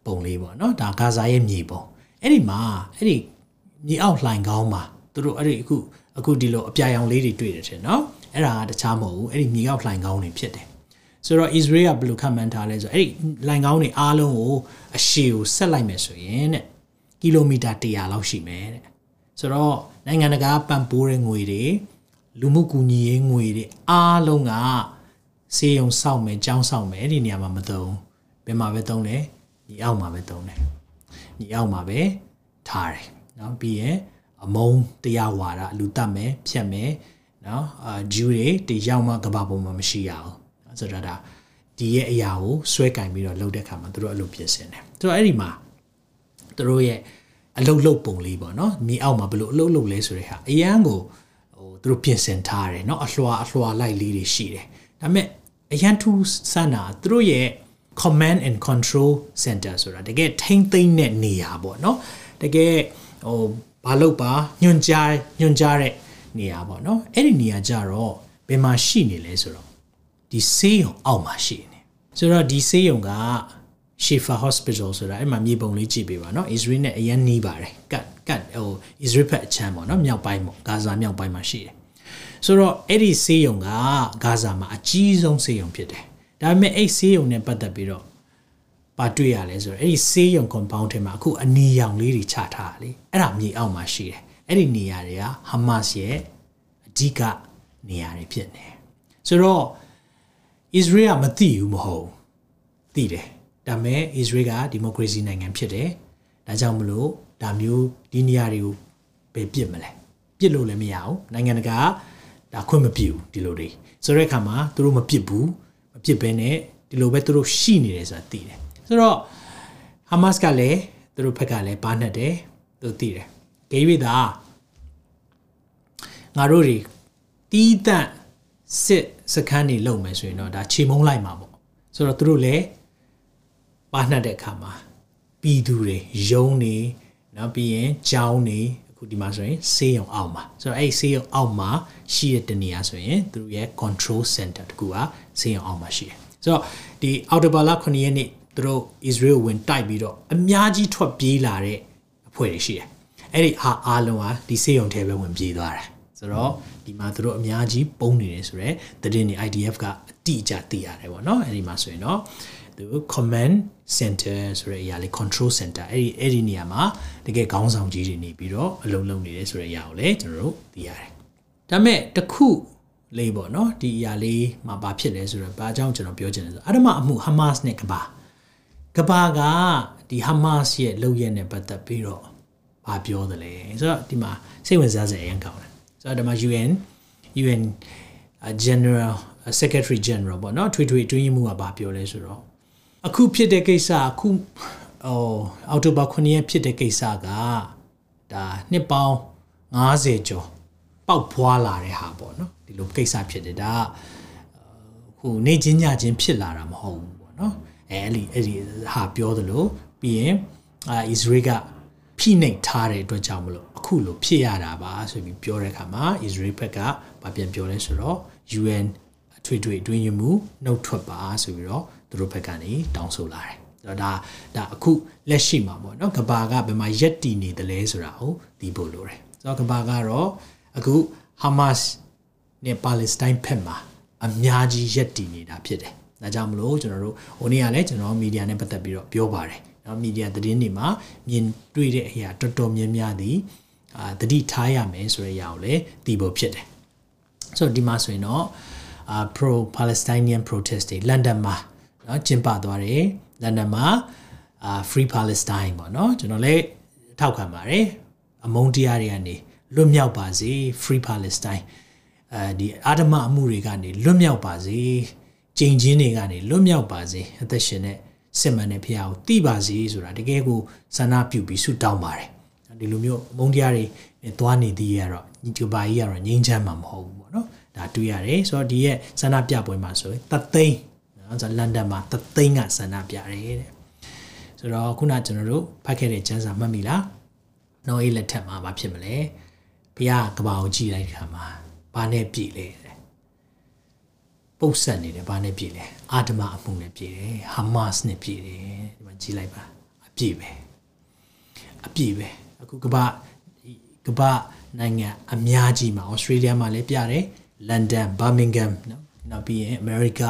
ပုံလေးပေါ့နော်ဒါဂါဇာရဲ့မြေပုံအဲ့ဒီမှာအဲ့ဒီမြေအောက်လှိုင်ကောင်းမှာသူတို့အဲ့ဒီအခုအခုဒီလိုအပြာရောင်လေးတွေတွေ့တယ်ထင်နော်အဲ့ဒါကတခြားမဟုတ်ဘူးအဲ့ဒီမြေအောက်လှိုင်ကောင်းတွေဖြစ်တယ်ဆိုတော့ Israel ကဘယ်လိုခန့်မှန်းထားလဲဆိုတော့အဲ့ဒီလိုင်ကောင်းတွေအားလုံးကိုအရှည်ကိုဆက်လိုက်မယ်ဆိုရင်တဲ့ကီလိုမီတာ100လောက်ရှိမယ်တဲ့ဆိုတော့နိုင်ငံတကာပံ့ပိုးတဲ့ငွေတွေလူမှုကူညီရေးငွေတွေအားလုံးကစေယုံစောက်မယ်ကြောင်းစောက်မယ်အဲ့ဒီနေရာမှာမသုံးဘယ်မှာပဲသုံးလဲ ညီအောက်မှာပဲသုံးတယ်ညီအောက်မှာပဲထားတယ်เนาะပြီးရင်အမုံတရားဝါဒလူတတ်မယ်ဖြတ်မယ်เนาะအာဂျူးတွေတယောက်မှကဘာပေါ်မှာမရှိရအောင်ဆိုတော့ဒါဒီရဲ့အရာကိုဆွဲကင်ပြီးတော့လုပ်တဲ့ခါမှာသူတို့အဲ့လိုပြင်ဆင်တယ်ဆိုတော့အဲ့ဒီမှာသူတို့ရဲ့အလုတ်လုတ်ပုံလေးပေါ့နော်မြေအောက်မှာဘလို့အလုတ်လုတ်လဲဆိုတဲ့ဟာအရန်ကိုဟိုသူတို့ပြင်ဆင်ထားတယ်เนาะအလွှာအလွှာလိုက်လေးတွေရှိတယ်ဒါပေမဲ့အရန်ထူးဆန်းတာသူတို့ရဲ့ command and control center ဆိုတာတကယ်ထိမ့်သိမ့်တဲ့နေရာပေါ့เนาะတကယ်ဟိုဘာလို့ပါညွန်ကြားညွန်ကြားတဲ့နေရာပေါ့เนาะအဲ့ဒီနေရာကြတော့ဘယ်မှာရှိနေလဲဆိုတော့ဒီဆေးရုံအောက်မှာရှိနေဆိုတော့ဒီဆေးရုံက Shifa Hospital ဆိုတာအဲ့မှာမြေပုံလေးကြည့်ပေးပါเนาะ Israel နဲ့အရင်နီးပါတယ်ကတ်ကတ်ဟို Israel ဖက်အချမ်းပေါ့เนาะမြောက်ပိုင်းပေါ့ဂါဇာမြောက်ပိုင်းမှာရှိတယ်ဆိုတော့အဲ့ဒီဆေးရုံကဂါဇာမှာအကြီးဆုံးဆေးရုံဖြစ်တယ် ဒါပေမဲ့အဲ့ဆေးရုံနဲ့ပတ်သက်ပြီးတော့ပါတွေ့ရလဲဆိုတော့အဲ့ဒီဆေးရုံ compound ထဲမှာအခုအနီရောင်လေးတွေချထားတာလေအဲ့ဒါမြေအောက်မှာရှိတယ်အဲ့ဒီနေရာတွေက Hamas ရဲ့အဓိကနေရာတွေဖြစ်နေဆိုတော့ Israel ကမသိဘူးမဟုတ်သိတယ်ဒါပေမဲ့ Israel ကဒီမိုကရေစီနိုင်ငံဖြစ်တယ်ဒါကြောင့်မလို့ဒါမျိုးဒီနေရာတွေကိုပဲပြစ်မလဲပြစ်လို့လည်းမရဘူးနိုင်ငံတကာဒါခွင့်မပြုဘူးဒီလိုတွေဆိုတဲ့အခါမှာသူတို့မပြစ်ဘူး မပြစ်ဘဲနဲ့ဒီလိုပဲသူတို့ရှိနေတယ်ဆိုတာသိတယ်ဆိုတော့ Hamas ကလည်းသူတို့ဘက်ကလည်းပါနှက်တယ်သူသိတယ်ဂေးရတာငါတို့တွေတီးတန့်စစ်စခန်းတွေလုံမယ်ဆိုရင်တော့ဒါခြေမုံလိုက်မှာပေါ့ဆိုတော့သူတို့လည်းပါနှက်တဲ့အခါမှာပြည်သူတွေယုံနေနော်ပြီးရင်ကြောင်းနေအခုဒီမှာဆိုရင်ဆေးရုံအောက်မှာဆိုတော့အဲ့ဆေးရုံအောက်မှာရှိတဲ့တနေရာဆိုရင်သူတို့ရဲ့ control center တကူက ဆေးရုံအောက်မှာရှိတယ်ဆိုတော့ဒီအော်တိုဘာလ9ရက်နေ့သူတို့ Israel ဝင်တိုက်ပြီးတော့အများကြီးထွက်ပြေးလာတဲ့အဖွဲ့တွေရှိတယ်အဲ့ဒီအားအားလုံးဟာဒီဆေးရုံထဲပဲဝင်ပြေးသွားတယ်ဆိုတော့ဒီမှာသူတို့အများကြီးပုံနေတယ်ဆိုတော့သတင်းတွေ IDF ကအတိအကျသိရတယ်ပေါ့နော်အဲ့ဒီမှာဆိုရင်တော့သူ command center ဆိုတဲ့အရာလေး control center အဲ့ဒီအဲ့ဒီနေရာမှာတကယ်ခေါင်းဆောင်ကြီးတွေနေပြီးတော့အလုံးလုံးနေတယ်ဆိုတဲ့အရာကိုလည်းကျွန်တော်တို့သိရတယ်ဒါပေမဲ့တခု လေးပေါ့နော်ဒီအရာလေးမှာဘာဖြစ်လဲဆိုတော့ဘာအကြောင်းကျွန်တော်ပြောချင်လဲဆိုအဓမ္မအမှု Hamas နဲ့ကဘာကကဘာကဒီဟာမတ်စ်ရဲ့လုပ်ရက်နဲ့ပတ်သက်ပြီးတော့ဘာပြောသလဲဆိုတော့ဒီမှာစိတ်ဝင်စားစရာအရင်ကောင်းတယ်ဆိုတော့ဒီမှာ UN UN General Secretary General ပေါ့နော်ထွေထွေအတွင်းမှုကဘာပြောလဲဆိုတော့အခုဖြစ်တဲ့ကိစ္စအခုဟိုအောက်တိုဘာ9ရက်ဖြစ်တဲ့ကိစ္စကဒါနှစ်ပေါင်း90ကျော် ပောက်ဖွာလာတဲ့ဟာပေါ့နော်ဒီလိုကိစ္စဖြစ်တယ်ဒါဟိုနေချင်းညချင်းဖြစ်လာတာမဟုတ်ဘူးပေါ့နော်အဲအဲ့ဒီအဲ့ဒီဟာပြောသလိုပြီးရင်အာအစ္စရေးကဖိနှိပ်ထားတဲ့အတွက်ကြောင့်မလို့အခုလိုဖြစ်ရတာပါဆိုပြီးပြောတဲ့အခါမှာအစ္စရေးဘက်ကဗာပြန်ပြောလဲဆိုတော့ UN အထွေထွေအတွင်းရမှုနှုတ်ထွက်ပါဆိုပြီးတော့သူတို့ဘက်ကနေတောင်းဆိုလာတယ်တော့ဒါဒါအခုလက်ရှိမှာပေါ့နော်ကဘာကဘယ်မှာရက်တည်နေတယ်လဲဆိုတာကိုသိဖို့လိုတယ်ဆိုတော့ကဘာကတော့ အခုဟာမတ်စ်နဲ့ပါလက်စတိုင်းဘက်မှာအများကြီးရက်တည်နေတာဖြစ်တယ်ဒါကြောင့်မလို့ကျွန်တော်တို့ဟိုနေ့ကလည်းကျွန်တော်မီဒီယာနဲ့ပတ်သက်ပြီးတော့ပြောပါတယ်နော်မီဒီယာသတင်းတွေမှာမြင်တွေ့တဲ့အရာတော်တော်များများသည်အာတတိထားရမယ်ဆိုတဲ့အရာကိုလည်းသိဖို့ဖြစ်တယ်ဆိုတော့ဒီမှာဆိုရင်တော့အာ pro Palestinian protest တွေလန်ဒန်မှာနော်ကျင်းပသွားတယ်လန်ဒန်မှာအာ free Palestine ပေါ့နော်ကျွန်တော်လည်းထောက်ခံပါတယ်အမုန်းတရားတွေကနေ လွတ်မြောက်ပါစေ free Palestine အဲဒီအာဓမအမှုတွေကနေလွတ်မြောက်ပါစေကြင်ချင်းတွေကနေလွတ်မြောက်ပါစေအသက်ရှင်တဲ့စစ်မှန်တဲ့ဖခင်ကိုတိပါစေဆိုတာတကယ်ကိုဆန္ဒပြုပြီးဆုတောင်းပါတယ်ဒီလိုမျိုးမုန်းတရားတွေနဲ့သွားနေသေးရတော့ဒီဘာကြီးကတော့ငြိမ်းချမ်းမှာမဟုတ်ဘူးပေါ့နော်ဒါတွေ့ရတယ်ဆိုတော့ဒီရဲ့ဆန္ဒပြပွဲမှာဆိုရင်တသိန်းနော်ဆိုလန်ဒန်မှာတသိန်းကဆန္ဒပြတယ်တဲ့ဆိုတော့ခုနကျွန်တော်တို့ဖတ်ခဲ့တဲ့ကျမ်းစာမှတ်မိလားနော်အေးလက်ထက်မှာဘာဖြစ်မလဲ ဘုရားကဘာကိုကြည်လိုက်တဲ့ခါမှာဘာနဲ့ပြည့်လဲပုတ်ဆက်နေတယ်ဘာနဲ့ပြည့်လဲအာဓမအမှုနဲ့ပြည့်တယ်ဟာမတ်စ်နဲ့ပြည့်တယ်ဒီမှာကြည်လိုက်ပါအပြည့်ပဲအပြည့်ပဲအခုကဘာကဘာနိုင်ငံအများကြီးမှာဩစတြေးလျမှာလည်းပြတယ်လန်ဒန်ဘာမင်ဂမ်နော်နောက်ပြီးရင်အမေရိက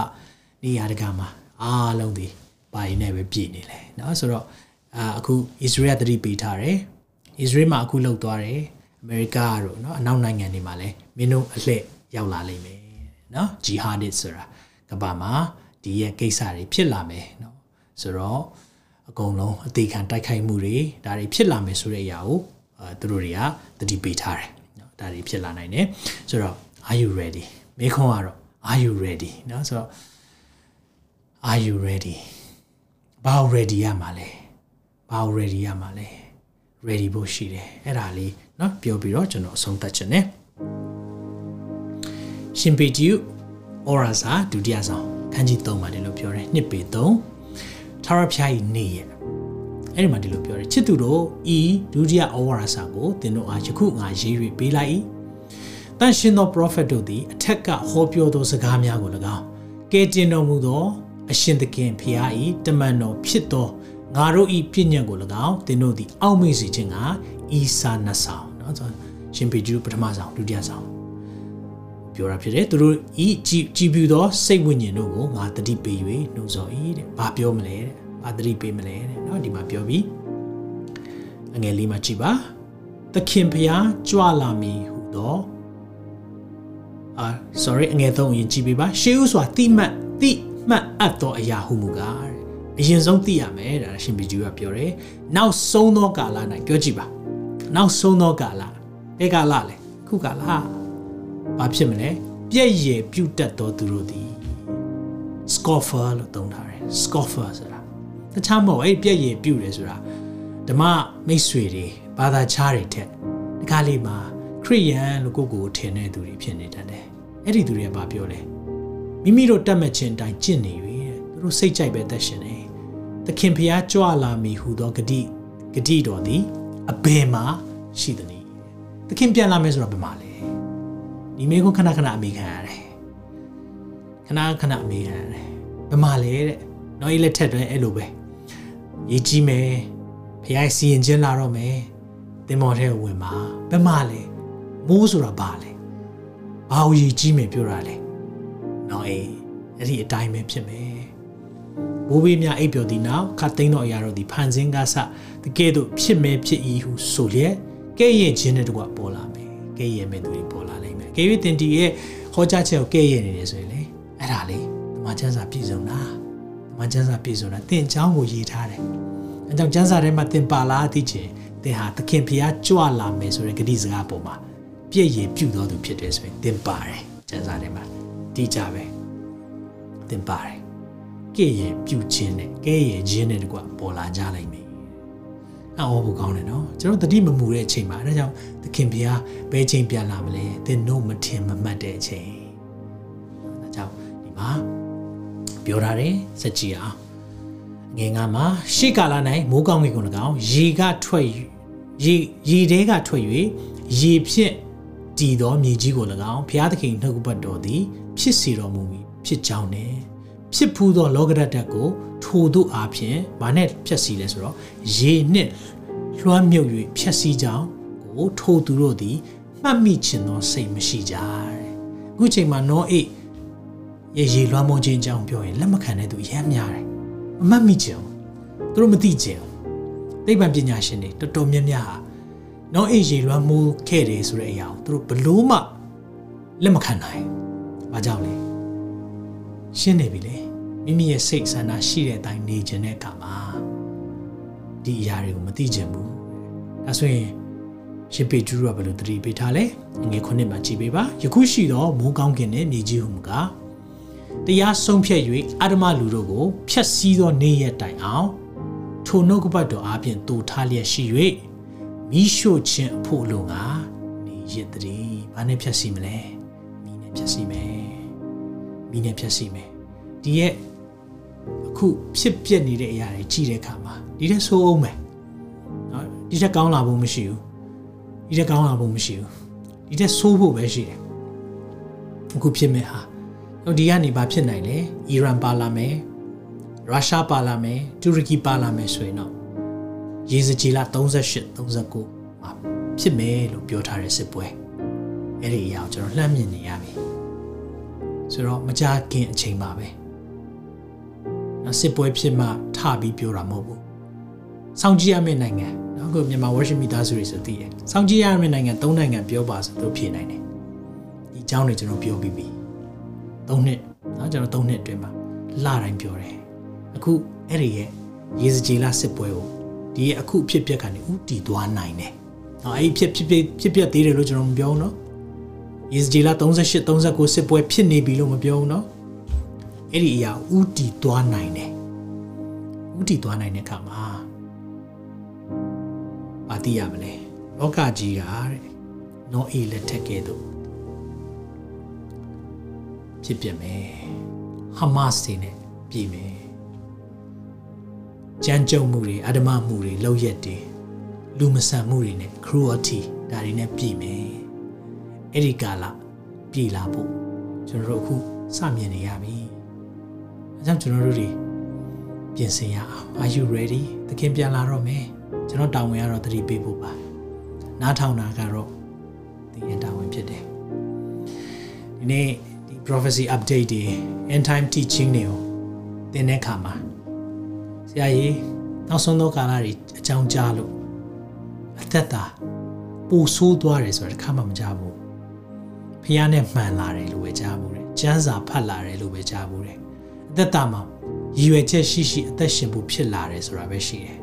နေရာတကာမှာအားလုံးဒီဘာရင်းနဲ့ပဲပြည့်နေလဲနော်ဆိုတော့အခုအစ္စရေးကသတိပေးထားတယ်အစ္စရေးမှာအခုလောက်သွားတယ် အမေရိကတို့เนาะအနောက်နိုင်ငံတွေမှာလည်းမင်းတို့အလှည့်ရောက်လာလိမ့်မယ်เนาะဂျီဟာဒစ်ဆိုတာကဘာမှာဒီရဲ့ကိစ္စတွေဖြစ်လာမယ်เนาะဆိုတော့အကုန်လုံးအသေးခံတိုက်ခိုက်မှုတွေဒါတွေဖြစ်လာမယ်ဆိုတဲ့အရာကိုအဲသူတို့တွေကတတိပေးထားတယ်เนาะဒါတွေဖြစ်လာနိုင်တယ်ဆိုတော့ are you ready မေခွန်းကတော့ are you ready เนาะဆိုတော့ are you ready ဘာ ready ရမှာလဲဘာ ready ရမှာလဲ ready ဖို့ရှိတယ်အဲ့ဒါလေး เนาะပြောပြီးတော့ကျွန်တော်အဆုံးသတ်ခြင်း ਨੇ ရှင်ပေကျူ aura စာဒုတိယဆောင်ခန်းကြီး3မှာဒီလိုပြောတယ်နှစ်ပေ3ထာရဖျားဤနေရဲ့အဲ့ဒီမှာဒီလိုပြောတယ်ချစ်သူတို့ဤဒုတိယ aura စာကိုသင်တို့အားယခုငါရေး၍ပေးလိုက်၏တန်ရှင်သော prophet တို့သည်အထက်ကဟောပြောသောစကားများကို၎င်းကဲတင်တော်မူသောအရှင်သခင်ဖျားဤတမန်တော်ဖြစ်သောငါတို့ဤပြည့်ညတ်ကို၎င်းသင်တို့သည်အောက်မေ့စေခြင်းကဤစာနှဆောင် နော်ဆိုရှင်ပေတုပထမဆောင်ဒုတိယဆောင်ပြောတာဖြစ်တယ်သူတို့ဤကြည်ကြည်ပြူသောစိတ်ဝိညာဉ်တို့ကိုငါတတိပေး၍နှုတ်ဆော်၏တဲ့ဘာပြောမလဲတဲ့ဘာတတိပေးမလဲတဲ့နော်ဒီမှာပြောပြီးအငယ်လေးမှာကြည်ပါသခင်ဖျားကြွလာမည်ဟုသောအာ sorry အငယ်သုံးရင်ကြည်ပေးပါရှေးဥစွာတိမတ်တိမှတ်အပ်သောအရာဟုမူကားတဲ့အရင်ဆုံးသိရမယ်ဒါရှင်ဘီဂျူကပြောတယ်နောက်ဆုံးသောကာလ၌ပြောကြည့်ပါ နောက်ဆုံးသောကာလဘယ်ကာလလဲခုကာလဘာဖြစ်မလဲပြည့်ရည်ပြုတ်တက်သောသူတို့သည် scoffer လို့သုံးထားတယ် scoffer ဆိုတာတခြားမဟုတ်အဲ့ပြည့်ရည်ပြုတ်တယ်ဆိုတာဓမ္မမိတ်ဆွေတွေဘာသာခြားတွေထက်ဒီကားလေးမှာခရိယန်လို့ကိုယ့်ကိုယ်ထင်တဲ့သူတွေဖြစ်နေတတ်တယ်အဲ့ဒီသူတွေကဘာပြောလဲမိမိတို့တတ်မှတ်ခြင်းအတိုင်းကျင့်နေပြီတဲ့သူတို့စိတ်ကြိုက်ပဲသက်ရှင်နေသခင်ဖျားကြွလာမည်ဟူသောဂတိဂတိတော်သည် အဘယ်မှာရှိသနည်းသခင်ပြန်လာမယ်ဆိုတော့ဘယ်မှာလဲဒီမေကိုခဏခဏအမေခံရတယ်ခဏခဏအမေခံရတယ်ဘယ်မှာလဲတဲ့နော်ကြီးလက်ထက်တွင်အဲ့လိုပဲရေးကြည့်မယ်ဖျားစီရင်ခြင်းလာတော့မယ်တင်မော်ထဲကိုဝင်ပါဘယ်မှာလဲမိုးဆိုတာဘာလဲဘာကိုရေးကြည့်မယ်ပြောတာလဲနော်အေးအဲ့ဒီအတိုင်းပဲဖြစ်မယ်ဘိုးဘေးများအိပ်ပျော်သည့်နောက်ခတ်သိမ်းသောအရာတို့သည်ဖန်ဆင်းကားစ တကယ်တော့ဖြစ်မဲဖြစ်၏ဟုဆိုလျက်ကဲ့ရဲ့ခြင်းနဲ့တကွပေါ်လာမယ်ကဲ့ရဲ့မဲ့သူတွေပေါ်လာလိမ့်မယ်ကဲ့ရဲ့တင်တီရဲ့ဟောကြားချက်ကိုကဲ့ရဲ့နေတယ်ဆိုရင်လေအဲ့ဒါလေဓမ္မချမ်းစာပြည့်စုံတာဓမ္မချမ်းစာပြည့်စုံတာသင်အကြောင်းကိုရေးထားတယ်အကြောင်းချမ်းစာထဲမှာသင်ပါလာသိချင်သင်ဟာသခင်ဖျားကြွလာမယ်ဆိုတဲ့ဂတိစကားပေါ်မှာပြည့်ရည်ပြုတော်သူဖြစ်တယ်ဆိုရင်သင်ပါတယ်ချမ်းစာထဲမှာတိကြပဲသင်ပါတယ်ကဲ့ရဲ့ပြုခြင်းနဲ့ကဲ့ရဲ့ခြင်းနဲ့တကွပေါ်လာကြလိမ့်မယ် အော်ဘူးကောင်းတယ်နော်ကျွန်တော်တတိမမူတဲ့အချိန်မှာအဲဒါကြောင့်သခင်ဘုရားဘယ်ချိန်ပြန်လာမလဲသင်တို့မထင်မမှတ်တဲ့အချိန်အဲဒါကြောင့်ဒီမှာပြောထားတယ်စကြည်အောင်ငယ်ငါမှာရှေ့ကာလ၌မိုးကောင်းကင်ကို၎င်းရေကထွက်ရေရေတဲကထွက်၍ရေဖြင့်တည်သောမြေကြီးကို၎င်းဘုရားသခင်နှုတ်ပတ်တော်သည် ဖြစ်စီတော်မူပြီးဖြစ်ကြောင်းနဲ့ ဖြစ်ဖူးသောလောကရတ္တကိုထိုတို့အားဖြင့်မနဲ့ဖြည့်စီလဲဆိုတော့ရေနှင့်လွှမ်းမြုပ်၍ဖြည့်စီကြောင်းကိုထိုသူတို့သည်မှတ်မိခြင်းသောစိတ်မရှိကြတဲ့အခုချိန်မှာနောအိရေရေလွှမ်းမိုးခြင်းကြောင်းပြောရင်လက်မခံတဲ့သူရမ်းများတယ်မမှတ်မိခြင်းသူတို့မသိခြင်းသိပ္ပံပညာရှင်တွေတော်တော်များများဟာနောအိရေလွှမ်းမိုးခဲ့တယ်ဆိုတဲ့အရာကိုသူတို့ဘလို့မှလက်မခံနိုင်။ဘာကြောင့်လဲ။ ရှင်းနေပြီလေ။မိမိရဲ့စိတ်ဆန္ဒရှိတဲ့အတိုင်းနေခြင်းတဲ့အခါမှာဒီအရာတွေကိုမသိချင်ဘူး။ဒါဆိုရင်ရှင်ပေတူကဘယ်လိုတတိပေးထားလဲ။ငွေခုနှစ်မှာကြည်ပေးပါ။ယခုရှိတော့မိုးကောင်းကင်နဲ့မြေကြီးဟုမူကားတရားဆုံးဖြတ်၍အာဓမလူတို့ကိုဖျက်ဆီးသောနေ့ရက်တိုင်အောင်ထိုနှုတ်ကပတ်တော်အပြင်တူထားလျက်ရှိ၍မိရှို့ခြင်းအဖို့လုံကနေရစ်တည်းဘာနဲ့ဖြတ်စီမလဲမိနဲ့ဖြတ်စီမယ် မိနဲ့ဖြတ်စီမယ်ဒီရဲ့အခုဖြစ်ပျက်နေတဲ့အရာတွေကြည့်တဲ့အခါမှာဒီတဲ့ဆိုးအောင်မယ်နော်ဒီတဲ့ကောင်းလာဖို့မရှိဘူးဒီတဲ့ကောင်းလာဖို့မရှိဘူးဒီတဲ့ဆိုးဖို့ပဲရှိတယ်အခုဖြစ်မဲ့ဟာတော့ဒီကနေဘာဖြစ်နိုင်လဲအီရန်ပါလာမယ်ရုရှားပါလာမယ်တူရကီပါလာမယ်ဆိုရင်တော့ရေစကြည်လ38 39မှာဖြစ်မယ်လို့ပြောထားတဲ့စစ်ပွဲအဲ့ဒီအရာကိုကျွန်တော်လှမ်းမြင်နေရပြီ ဆိုတော့မကြခင်အချိန်ပါပဲနော်စစ်ပွဲဖြစ်မှထပြီးပြောတာမဟုတ်ဘူးစောင့်ကြည့်ရမယ့်နိုင်ငံနော်ကိုမြန်မာ worship မိသားစုတွေဆိုသိတယ်စောင့်ကြည့်ရမယ့်နိုင်ငံ၃နိုင်ငံပြောပါဆိုလို့ဖြေနိုင်တယ်ဒီအကြောင်းတွေကျွန်တော်ပြောပြီးပြီ၃နှစ်နော်ကျွန်တော်၃နှစ်အတွင်းမှာလတိုင်းပြောတယ်အခုအဲ့ဒီရဲ့ရေစကြည်လစစ်ပွဲကိုဒီအခုအဖြစ်ပြက်ကနေဥတီသွားနိုင်တယ်။နော်အဲ့ဒီဖြစ်ဖြစ်ဖြစ်ပြက်သေးတယ်လို့ကျွန်တော်မပြောဘူးနော်။ ESG လာ38 39စစ်ပွဲဖြစ်နေပြီလို့မပြောဘူးနော်။အဲ့ဒီအရာဥတီသွားနိုင်တယ်။ဥတီသွားနိုင်တဲ့အခါမှာမသိရမလဲ။လောကကြီးကတဲ့။နော်အေးလက်ထက်ကဲတော့ဖြစ်ပြမယ်။ဟမတ်စ်တွေနဲ့ပြည်မယ်။ကြမ်းကြုတ်မှုတွေအဓမ္မမှုတွေလောက်ရက်တွေလူမဆန်မှုတွေနဲ့ cruelty ဒါတွေနဲ့ပြည်မယ် အဲ့ဒီကာလပြည်လာဖို့ကျွန်တော်တို့အခုစမြင်နေရပြီအဲကြောင့်ကျွန်တော်တို့တွေပြင်ဆင်ရအောင် are you ready သခင်ပြန်လာတော့မယ်ကျွန်တော်တောင်းဝင်ရတော့တတိပေးဖို့ပါနားထောင်တာကတော့ဒီရင်တောင်းဝင်ဖြစ်တယ်ဒီနေ့ဒီ prophecy update တွေ end time teaching တွေကိုသင်တဲ့အခါမှာဆရာကြီးနောက်ဆုံးသောကာလတွေအကြောင်းကြားလို့အသက်တာပူဆိုးသွားတယ်ဆိုတာတစ်ခါမှမကြားဘူး ဖះနဲ့မှန်လာတယ်လို့ပဲကြားဘူးတယ်ကျမ်းစာဖတ်လာတယ်လို့ပဲကြားဘူးတယ်အသက်တာမှာရည်ရွယ်ချက်ရှိရှိအသက်ရှင်ဖို့ဖြစ်လာတယ်ဆိုတာပဲရှိတယ်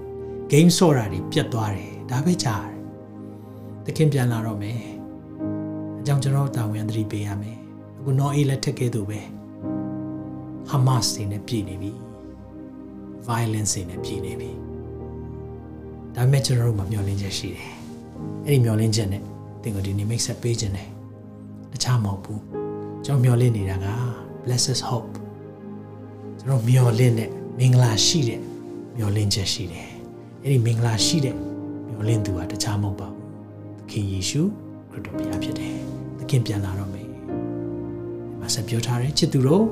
game ဆော့တာတွေပြတ်သွားတယ်ဒါပဲကြားတယ်တခင်ပြန်လာတော့မယ်အကြောင်းကျွန်တော်တာဝန်သတိပေးရမယ်အခုနော်အေးလက်ထက်ကဲသူပဲဟာမတ်စ်တွေနဲ့ပြည်နေပြီ violence တွေနဲ့ပြည်နေပြီဒါပေမဲ့ကျွန်တော်တို့မှာမျှော်လင့်ချက်ရှိတယ်အဲ့ဒီမျှော်လင့်ချက်နဲ့တင်ကိုဒီနေ့ make set ပေးခြင်းတယ် တခြားမဟုတ်ဘူးကျွန်တော်မျှော်လင့်နေတာက blessed hope ကျွန်တော်မျှော်လင့်တဲ့မင်္ဂလာရှိတဲ့မျှော်လင့်ချက်ရှိတယ်အဲ့ဒီမင်္ဂလာရှိတဲ့မျှော်လင့်သူကတခြားမဟုတ်ပါဘူးသခင်ယေရှုခရစ်တော်ဘုရားဖြစ်တယ်သခင်ပြန်လာတော့မယ်ဒီမှာဆက်ပြောထားတယ်ချစ်သူတို့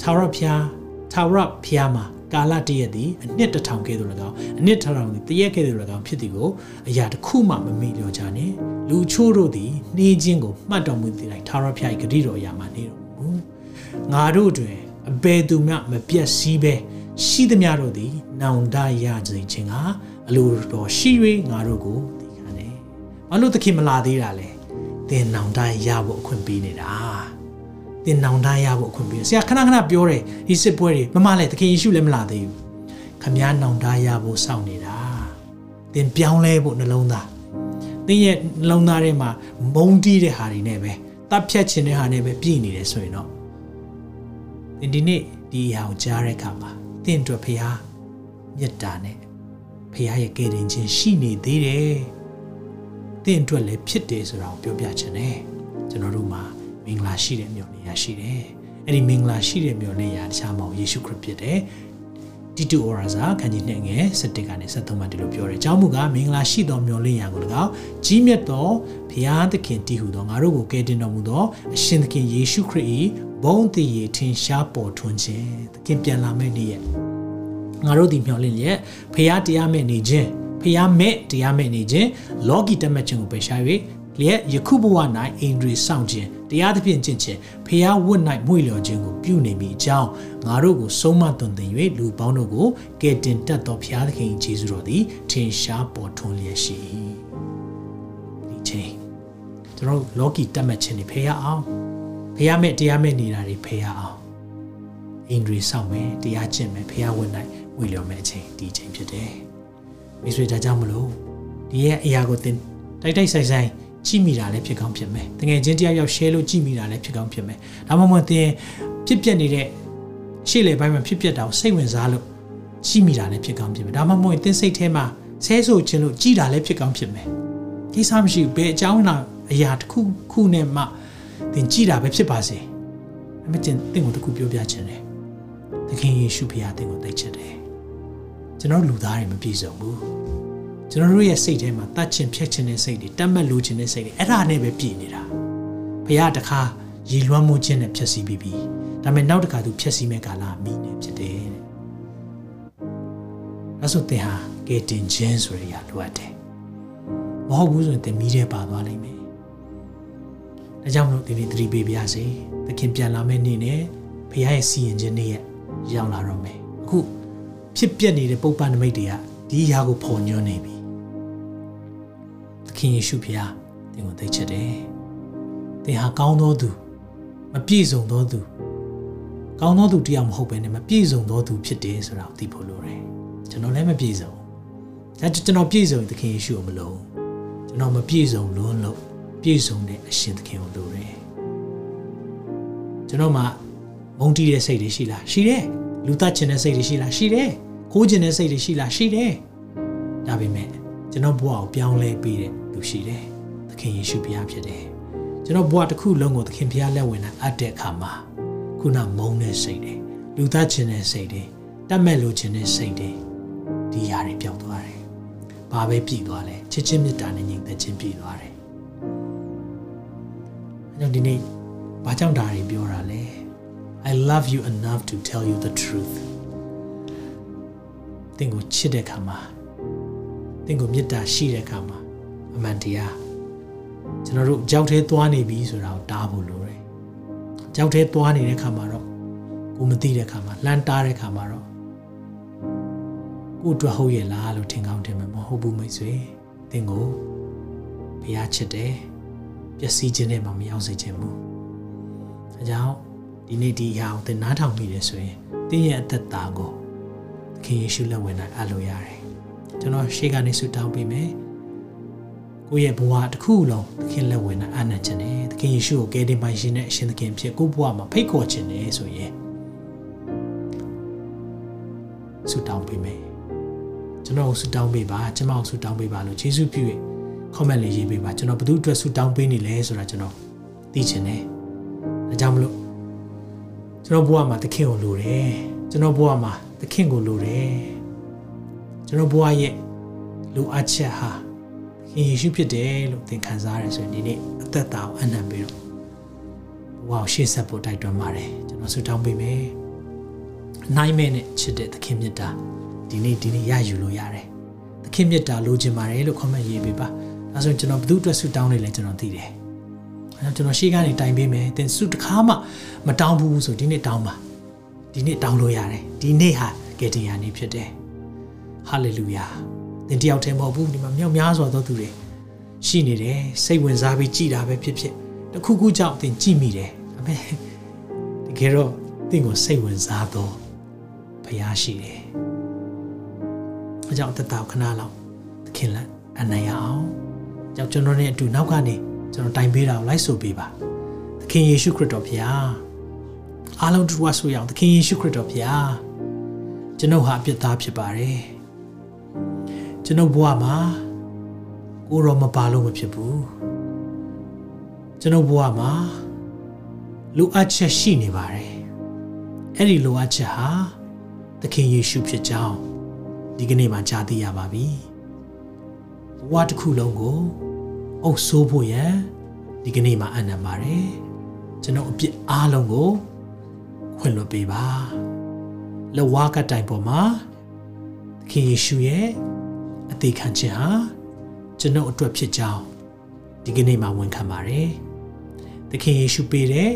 သာရဘုရားသာရဘုရားမှာ ကာလတရက်သည်အနှစ်တစ်ထောင်ကဲ့သို့၎င်းအနှစ်တစ်ထောင်သည်တရက်ကဲ့သို့၎င်းဖြစ်သည်ကိုအရာတစ်ခုမှမမေ့လျော့ကြနှင့်လူချို့တို့သည်နှေးခြင်းကိုမှတ်တော်မူသည်တိုင်းသာရဖျား၏ဂတိတော်အရာမှနေတော်မူငါတို့တွင်အဘယ်သူမှမပြတ်စည်းပဲရှိသမျှတို့သည်နောင်တရခြင်းခြင်းကအလိုတော်ရှိ၍ငါတို့ကိုသိခံတယ်ဘာလို့သခင်မလာသေးတာလဲသင်နောင်တရဖို့အခွင့်ပေးနေတာ သင်နောင်တရဖို့အခွင့်ပေးဆရာခဏခဏပြောတယ်ဒီစစ်ပွဲတွေမမလည်းသခင်ယေရှုလည်းမလာသေးဘူးခမည်းနောင်တရဖို့စောင့်နေတာသင်ပြောင်းလဲဖို့နှလုံးသားသင်ရဲ့နှလုံးသားထဲမှာမုန်းတီးတဲ့ဟာတွေနဲ့ပဲတပ်ဖြတ်ခြင်းတဲ့ဟာနဲ့ပဲပြည့်နေတယ်ဆိုရင်တော့သင်ဒီနေ့ဒီအရာကိုကြားတဲ့အခါမှာသင်တို့ဖရားမေတ္တာနဲ့ဖရားရဲ့ကယ်တင်ခြင်းရှိနေသေးတယ်သင်အတွက်လည်းဖြစ်တယ်ဆိုတာကိုပြောပြချင်တယ်ကျွန်တော်တို့မှာမင်္ဂလာရှိတဲ့မြို့ ညာရှိတယ်။အဲ့ဒီမင်္ဂလာရှိတဲ့မျှော်လင့်ရာတခြားမဟုတ်ယေရှုခရစ်ဖြစ်တယ်။တီတူဩရာဇာခန်းကြီးနှစ်ငယ်17ကနေ23မှာဒီလိုပြောတယ်။အကြောင်းမူကားမင်္ဂလာရှိသောမျှော်လင့်ရာကို၎င်းကြီးမြတ်သောဘုရားသခင်တည်ဟူသောငါတို့ကိုကယ်တင်တော်မူသောအရှင်သခင်ယေရှုခရစ်၏ဘုန်းတည်ရထင်ရှားပေါ်ထွန်းခြင်းသခင်ပြန်လာမယ့်နေ့ရဲ့ငါတို့ဒီမျှော်လင့်ရက်ဘုရားတရားမဲ့နေခြင်းဖျားမဲ့တရားမဲ့နေခြင်းလောကီတက်မှတ်ခြင်းကိုပယ်ရှား၍ လျက်ယခုဘဝ၌အိန္ဒြေစောင့်ခြင်းတရားသဖြင့်ကျင့်ခြင်းဖျားဝတ်၌မွေလျော်ခြင်းကိုပြုနေမိအကြောင်းငါတို့ကိုဆုံးမသွန်သင်၍လူပေါင်းတို့ကိုကယ်တင်တတ်သောဖျားသခင်ယေရှုတော်သည်ထင်ရှားပေါ်ထွန်းလျက်ရှိဒီချိန်ကျွန်တော်လောကီတတ်မှတ်ခြင်းတွေဖျားအောင်ဖျားမဲ့တရားမဲ့နေတာတွေဖျားအောင်အိန္ဒြေစောင့်မယ်တရားကျင့်မယ်ဖျားဝတ်၌မွေလျော်မယ်အချိန်ဒီချိန်ဖြစ်တယ်မိတ်ဆွေဒါကြောင့်မလို့ဒီရဲ့အရာကိုသင်တိုက်တိုက်ဆိုင်ဆိုင် ကြည့်မိတာလည်းဖြစ်ကောင်းဖြစ်မယ်တကယ်ချင်းတယောက်ယောက် share လို့ကြည့်မိတာလည်းဖြစ်ကောင်းဖြစ်မယ်ဒါမှမဟုတ်သင်ဖြစ်ပျက်နေတဲ့ရှေ့လေပိုင်းမှာဖြစ်ပျက်တာကိုစိတ်ဝင်စားလို့ကြည့်မိတာလည်းဖြစ်ကောင်းဖြစ်မယ်ဒါမှမဟုတ်သင်စိတ်ထဲမှာဆဲဆိုခြင်းလို့ကြည်တာလည်းဖြစ်ကောင်းဖြစ်မယ်ကိစ္စမရှိဘူးဘယ်အကြောင်းလားအရာတစ်ခုခုနဲ့မှသင်ကြည်တာပဲဖြစ်ပါစေအမကျင်သင်ကိုတခုပြောပြခြင်းတယ်သခင်ယေရှုဖခင်သင်ကိုသိချင်တယ်ကျွန်တော်လူသားတွေမပြည့်စုံဘူး ကျွန်တော်တို့ရဲ့စိတ်ထဲမှာတတ်ချင်ဖြတ်ချင်တဲ့စိတ်တွေတတ်မှတ်လိုချင်တဲ့စိတ်တွေအဲ့ဒါနဲ့ပဲပြည့်နေတာဘုရားတခါရည်လွှမ်းမှုခြင်းနဲ့ဖြည့်ဆည်းပြီးပြီဒါပေမဲ့နောက်တစ်ခါသူဖြည့်ဆည်းမဲ့ကာလမိနေဖြစ်တယ်တဲ့အဲဆိုသင်ဟာကဲတင်ခြင်းဆိုရရလိုအပ်တယ်မဟုတ်ဘူးဆိုရင်သင်မိတဲ့ပါသွားလိမ့်မယ်ဒါကြောင့်မလို့ဒီနေ့သတိပေးပါရစေသခင်ပြန်လာမယ့်နေ့နဲ့ဘုရားရဲ့စီရင်ခြင်းနေ့ရက်ရောက်လာတော့မယ်အခုဖြစ်ပျက်နေတဲ့ပုပ္ပနမိတ်တွေကဒီຢာကိုဖော်ညွှန်းနေပြီ ခင်ယေရှုဖျားသင်ကိုသိချစ်တယ်။သင်ဟာကောင်းသောသူမပြည့်စုံသောသူကောင်းသောသူတရားမဟုတ်ဘဲနဲ့မပြည့်စုံသောသူဖြစ်တယ်ဆိုတာကိုသိဖို့လိုတယ်။ကျွန်တော်လည်းမပြည့်စုံ။ဒါကျွန်တော်ပြည့်စုံသခင်ယေရှုကိုမလို့ကျွန်တော်မပြည့်စုံလို့လို့ပြည့်စုံတဲ့အရှင်သခင်ကိုလိုတယ်။ကျွန်တော်မှမုန်းတီးတဲ့စိတ်တွေရှိလားရှိတယ်။လူသားချင်တဲ့စိတ်တွေရှိလားရှိတယ်။ခိုးချင်တဲ့စိတ်တွေရှိလားရှိတယ်။ဒါပေမဲ့ကျွန်တော်ဘဝကိုပြောင်းလဲပေးတဲ့ သူရှိတယ်။သခင်ယေရှုဘုရားဖြစ်တယ်။ကျွန်တော်ဘဝတစ်ခုလုံးကိုသခင်ဘုရားလက်ဝင်တဲ့အပ်တဲ့အခါမှာခုနမုန်းတဲ့စိတ်တွေလူသားခြင်းတဲ့စိတ်တွေတတ်မဲ့လိုခြင်းတဲ့စိတ်တွေဒီຢာတွေပြောင်းသွားတယ်။ဘာပဲပြည်သွားလဲချစ်ချင်းမေတ္တာနဲ့ညီသက်ချင်းပြည်သွားတယ်။အဲကြောင့်ဒီနေ့ဘာကြောင့်ဒါတွေပြောတာလဲ I love you enough to tell you the truth သင်ကိုချစ်တဲ့ခါမှာသင်ကိုမေတ္တာရှိတဲ့အခါမှာ အမှန်တရားကျွန်တော်တို့ကြောက်သေးသွားနေပြီဆိုတာကိုတားဖို့လိုတယ်။ကြောက်သေးသွားနေတဲ့အခါမှာတော့ကိုမသိတဲ့အခါမှာလှမ်းတားတဲ့အခါမှာတော့ကိုအတွက်ဟုတ်ရဲ့လားလို့ထင်ကောင်းထင်မှာမဟုတ်ဘူးမိတ်ဆွေ။သင်ကိုဘုရားချစ်တယ်။ပျက်စီးခြင်းနဲ့မှမရောက်စေခြင်းဘူး။အဲကြောင့်ဒီနေ့ဒီအရာကိုသင်နားထောင်မိတယ်ဆိုရင်သင်ရဲ့အသက်တာကိုသခင်ယေရှုလက်ဝင်၌အလိုရတယ်ကျွန်တော်ရှေ့ကနေဆူတောင်းပေးမယ် ကိုယ့်ရဲ့ဘဝတစ်ခုလုံးသခင်လက်ဝင်နဲ့အာနံခြင်းနဲ့သခင်ယေရှုကိုကယ်တင်ပိုင်ရှင်တဲ့အရှင်သခင်ဖြစ်ကိုယ့်ဘဝမှာဖိတ်ခေါ်ခြင်းနဲ့ဆိုရင်ဆူတောင်းပေးမယ်ကျွန်တော်ဆူတောင်းပေးပါကျွန်မဆူတောင်းပေးပါလို့ယေရှုပြု၍ comment လေးရေးပေးပါကျွန်တော်ဘု து အတွက်ဆူတောင်းပေးနေလဲဆိုတာကျွန်တော်သိချင်တယ်ဒါကြောင့်မလို့ကျွန်တော်ဘဝမှာသခင်ကိုလိုတယ်ကျွန်တော်ဘဝမှာသခင်ကိုလိုတယ်ကျွန်တော်ဘဝရဲ့လိုအပ်ချက်ဟာ ခင်ယေရှုဖြစ်တယ်လို့သင်ခံစားရဆိုရင်ဒီနေ့အသက်တာကိုအနံပြီးတော့ဘဝကိုရှေ့ဆက်ဖို့တိုက်တွန်းပါတယ်ကျွန်တော်ဆုတောင်းပေးမယ်နိုင်မဲ့နဲ့ချစ်တဲ့သခင်မြတ်တာဒီနေ့ဒီနေ့ရယူလို့ရတယ်သခင်မြတ်တာလိုချင်ပါတယ်လို့ comment ရေးပေးပါအဲဆိုရင်ကျွန်တော်ဘု து အတွက်ဆုတောင်းနေလဲကျွန်တော်သိတယ်အဲကျွန်တော်ရှေ့ကနေတိုင်ပေးမယ်သင်ဆုတစ်ခါမှမတောင်းဘူးဆိုဒီနေ့တောင်းပါဒီနေ့တောင်းလို့ရတယ်ဒီနေ့ဟာကယ်တင်ရာနေ့ဖြစ်တယ်ဟာလေလုယာ သင်တယောက်တည်းမဟုတ်ဘူးဒီမှာမြောက်များစွာသောသူတွေရှိနေတယ်စိတ်ဝင်စားပြီးကြည်တာပဲဖြစ်ဖြစ်တခုခုကြောင့်သင်ကြည်မိတယ်ဒါပေမဲ့ကယ်တော့တင့်ကိုစိတ်ဝင်စားတော့ဖရားရှိတယ်အကြောင်းတတခဏလောက်သခင်လက်အနိုင်ရအောင်ကြောင့်ကျွန်တော်နဲ့အတူနောက်ကနေကျွန်တော်တိုင်ပေးတာကိုလိုက်ဆိုပေးပါသခင်ယေရှုခရစ်တော်ဖရားအားလုံးတူဝဆိုရအောင်သခင်ယေရှုခရစ်တော်ဖရားကျွန်ုပ်ဟာအပြစ်သားဖြစ်ပါတယ် ကျွန်ုပ်ဘဝမှာကိုရောမပါလို့မဖြစ်ဘူးကျွန်ုပ်ဘဝမှာလိုအပ်ချက်ရှိနေပါတယ်အဲ့ဒီလိုအပ်ချက်ဟာသခင်ယေရှုဖြစ်ကြောင်းဒီကနေ့မှကြားသိရပါပြီဘဝတစ်ခုလုံးကိုအုပ်ဆိုးဖို့ရန်ဒီကနေ့မှအနံပါတယ်ကျွန်တော်အပြစ်အားလုံးကိုခွင့်လွှတ်ပေးပါလဝါကတိုင်ပေါ်မှာသခင်ယေရှုရဲ့ အသေးခံခြင်းဟာကျွန်တော်အတွက်ဖြစ်ကြောင်းဒီကနေ့မှဝန်ခံပါတယ်သခင်ယေရှုပေးတဲ့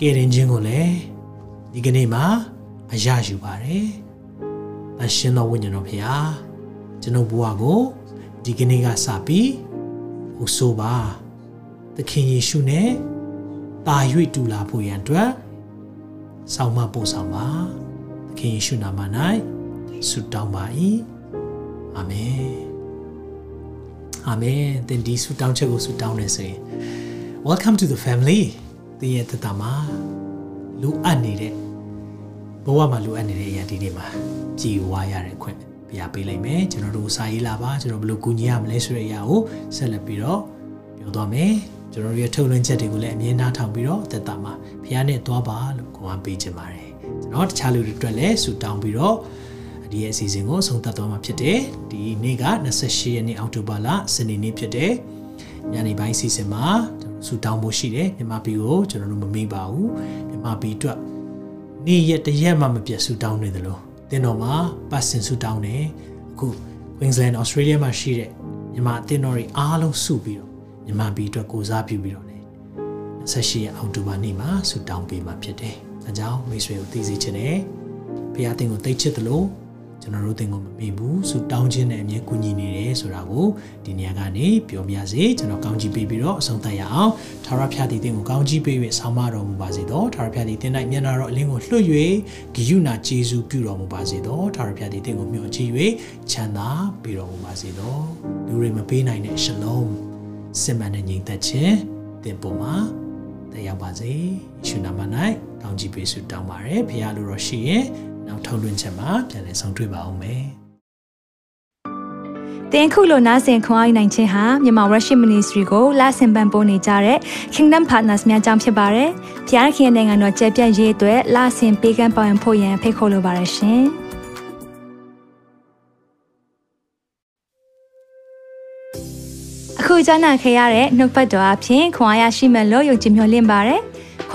ကယ်တင်ခြင်းကိုလည်းဒီကနေ့မှအရယူပါတယ်။အရှင်တော်ဝိညာဉ်တော်ဖရာကျွန်ုပ်ဘဝကိုဒီကနေ့ကစပြီးဟိုဆိုပါသခင်ယေရှုနဲ့တာ၍တူလာဖို့ရန်အတွက်ဆောင်းမပို့ဆောင်ပါသခင်ယေရှုနာမ၌ဆုတောင်းပါ၏ အာမင်အာမင်သင်ဒီဆုတောင်းချက်ကိုဆုတောင်းနေဆိုရင် welcome to the family သင်ရဲ့တတမှာလူအပ်နေတဲ့ဘဝမှာလူအပ်နေတဲ့အရာဒီနေ့မှာကြည်ဝါရတဲ့ခွင့်ပြပေးလိုက်မယ်ကျွန်တော်တို့စာရေးလာပါကျွန်တော်ဘယ်လိုကူညီရမလဲဆိုတဲ့အရာကိုဆက်လက်ပြီးတော့ပြောသွားမယ်ကျွန်တော်တို့ရဲ့ထုတ်လွှင့်ချက်တွေကိုလည်းအမြင်နားထောင်ပြီးတော့သက်တာမှာဖခင်နဲ့သွားပါလို့ခေါ်ပေးချင်ပါတယ်ကျွန်တော်တခြားလူတွေအတွက်လည်းဆုတောင်းပြီးတော့ ဒီရဲ့အစီအစဉ်ကိုဆုံးသက်သွားမှာဖြစ်တယ်ဒီနေ့က28ရက်နေ့အောက်တိုဘာလစနေနေ့ဖြစ်တယ်ညနေပိုင်းစီစဉ်မှာဆူတောင်းဖို့ရှိတယ်မြန်မာပြည်ကိုကျွန်တော်တို့မမေ့ပါဘူးမြန်မာပြည်အတွက်နေ့ရက်တရက်မှမပြတ်ဆူတောင်းနေတယ်လို့တင်းတော်မှာပတ်စင်ဆူတောင်းတယ်အခု Queensland Australia မှာရှိတဲ့မြန်မာအသင်းတော်တွေအားလုံးစုပြီးတော့မြန်မာပြည်အတွက်ကိုစားပြုပြီးတော့လေ28ရက်အောက်တိုဘာနေ့မှာဆူတောင်းပေးမှာဖြစ်တယ်။အဲကြောင့်မိတ်ဆွေကိုသိစေချင်တယ်။ဘုရားသင်ကိုသိချစ်တယ်လို့ ကျွန်တော်တို့သင်ကိုမမေ့ဘူးဆူတောင်းခြင်းနဲ့အမြဲကူညီနေတယ်ဆိုတာကိုဒီနေရာကနေပြောပြစေကျွန်တော်ကောင်းချီးပေးပြီးတော့အဆုံးသတ်ရအောင်ထာဝရဘုရားသည်သင်ကိုကောင်းချီးပေး၍ဆောင်းမတော်မူပါစေသောထာဝရဘုရားသည်သင်၌မျက်နာတော်အလင်းကိုလွှတ်၍ဂိယုနာကျေးဇူးပြုတော်မူပါစေသောထာဝရဘုရားသည်သင်ကိုမျှော်ကြည့်၍ချမ်းသာပေးတော်မူပါစေသောလူတွေမပေးနိုင်တဲ့ရှလုံးစစ်မှန်တဲ့ညီသက်ခြင်းသင်ပေါ်မှာတရားပါစေယေရှုနာမ၌တောင်းကြည့်ပေးဆုတောင်းပါရယ်ဘုရားလိုတော်ရှိရင် နောက်ထောက်လွှင့်ချက်မှာပြန်လည်ဆောင်တွေ့ပါအောင်မယ်။တင်ခုလိုနာဆင်ခွန်အားနိုင်ခြင်းဟာမြန်မာ Worship Ministry ကိုလာဆင်ပန်ပိုးနေကြတဲ့ Kingdom Partners များအကြောင်းဖြစ်ပါတယ်။ဖျားခင်နိုင်ငံတော်ကျယ်ပြန့်ရေးအတွက်လာဆင်ပေးကမ်းပောင်းဖို့ရန်ဖိတ်ခေါ်လိုပါတယ်ရှင်။အခုကြားနာခဲ့ရတဲ့နှုတ်ပတ်တော်အဖြစ်ခွန်အားရရှိမဲ့လို့ယုံကြည်မျှော်လင့်ပါတယ်။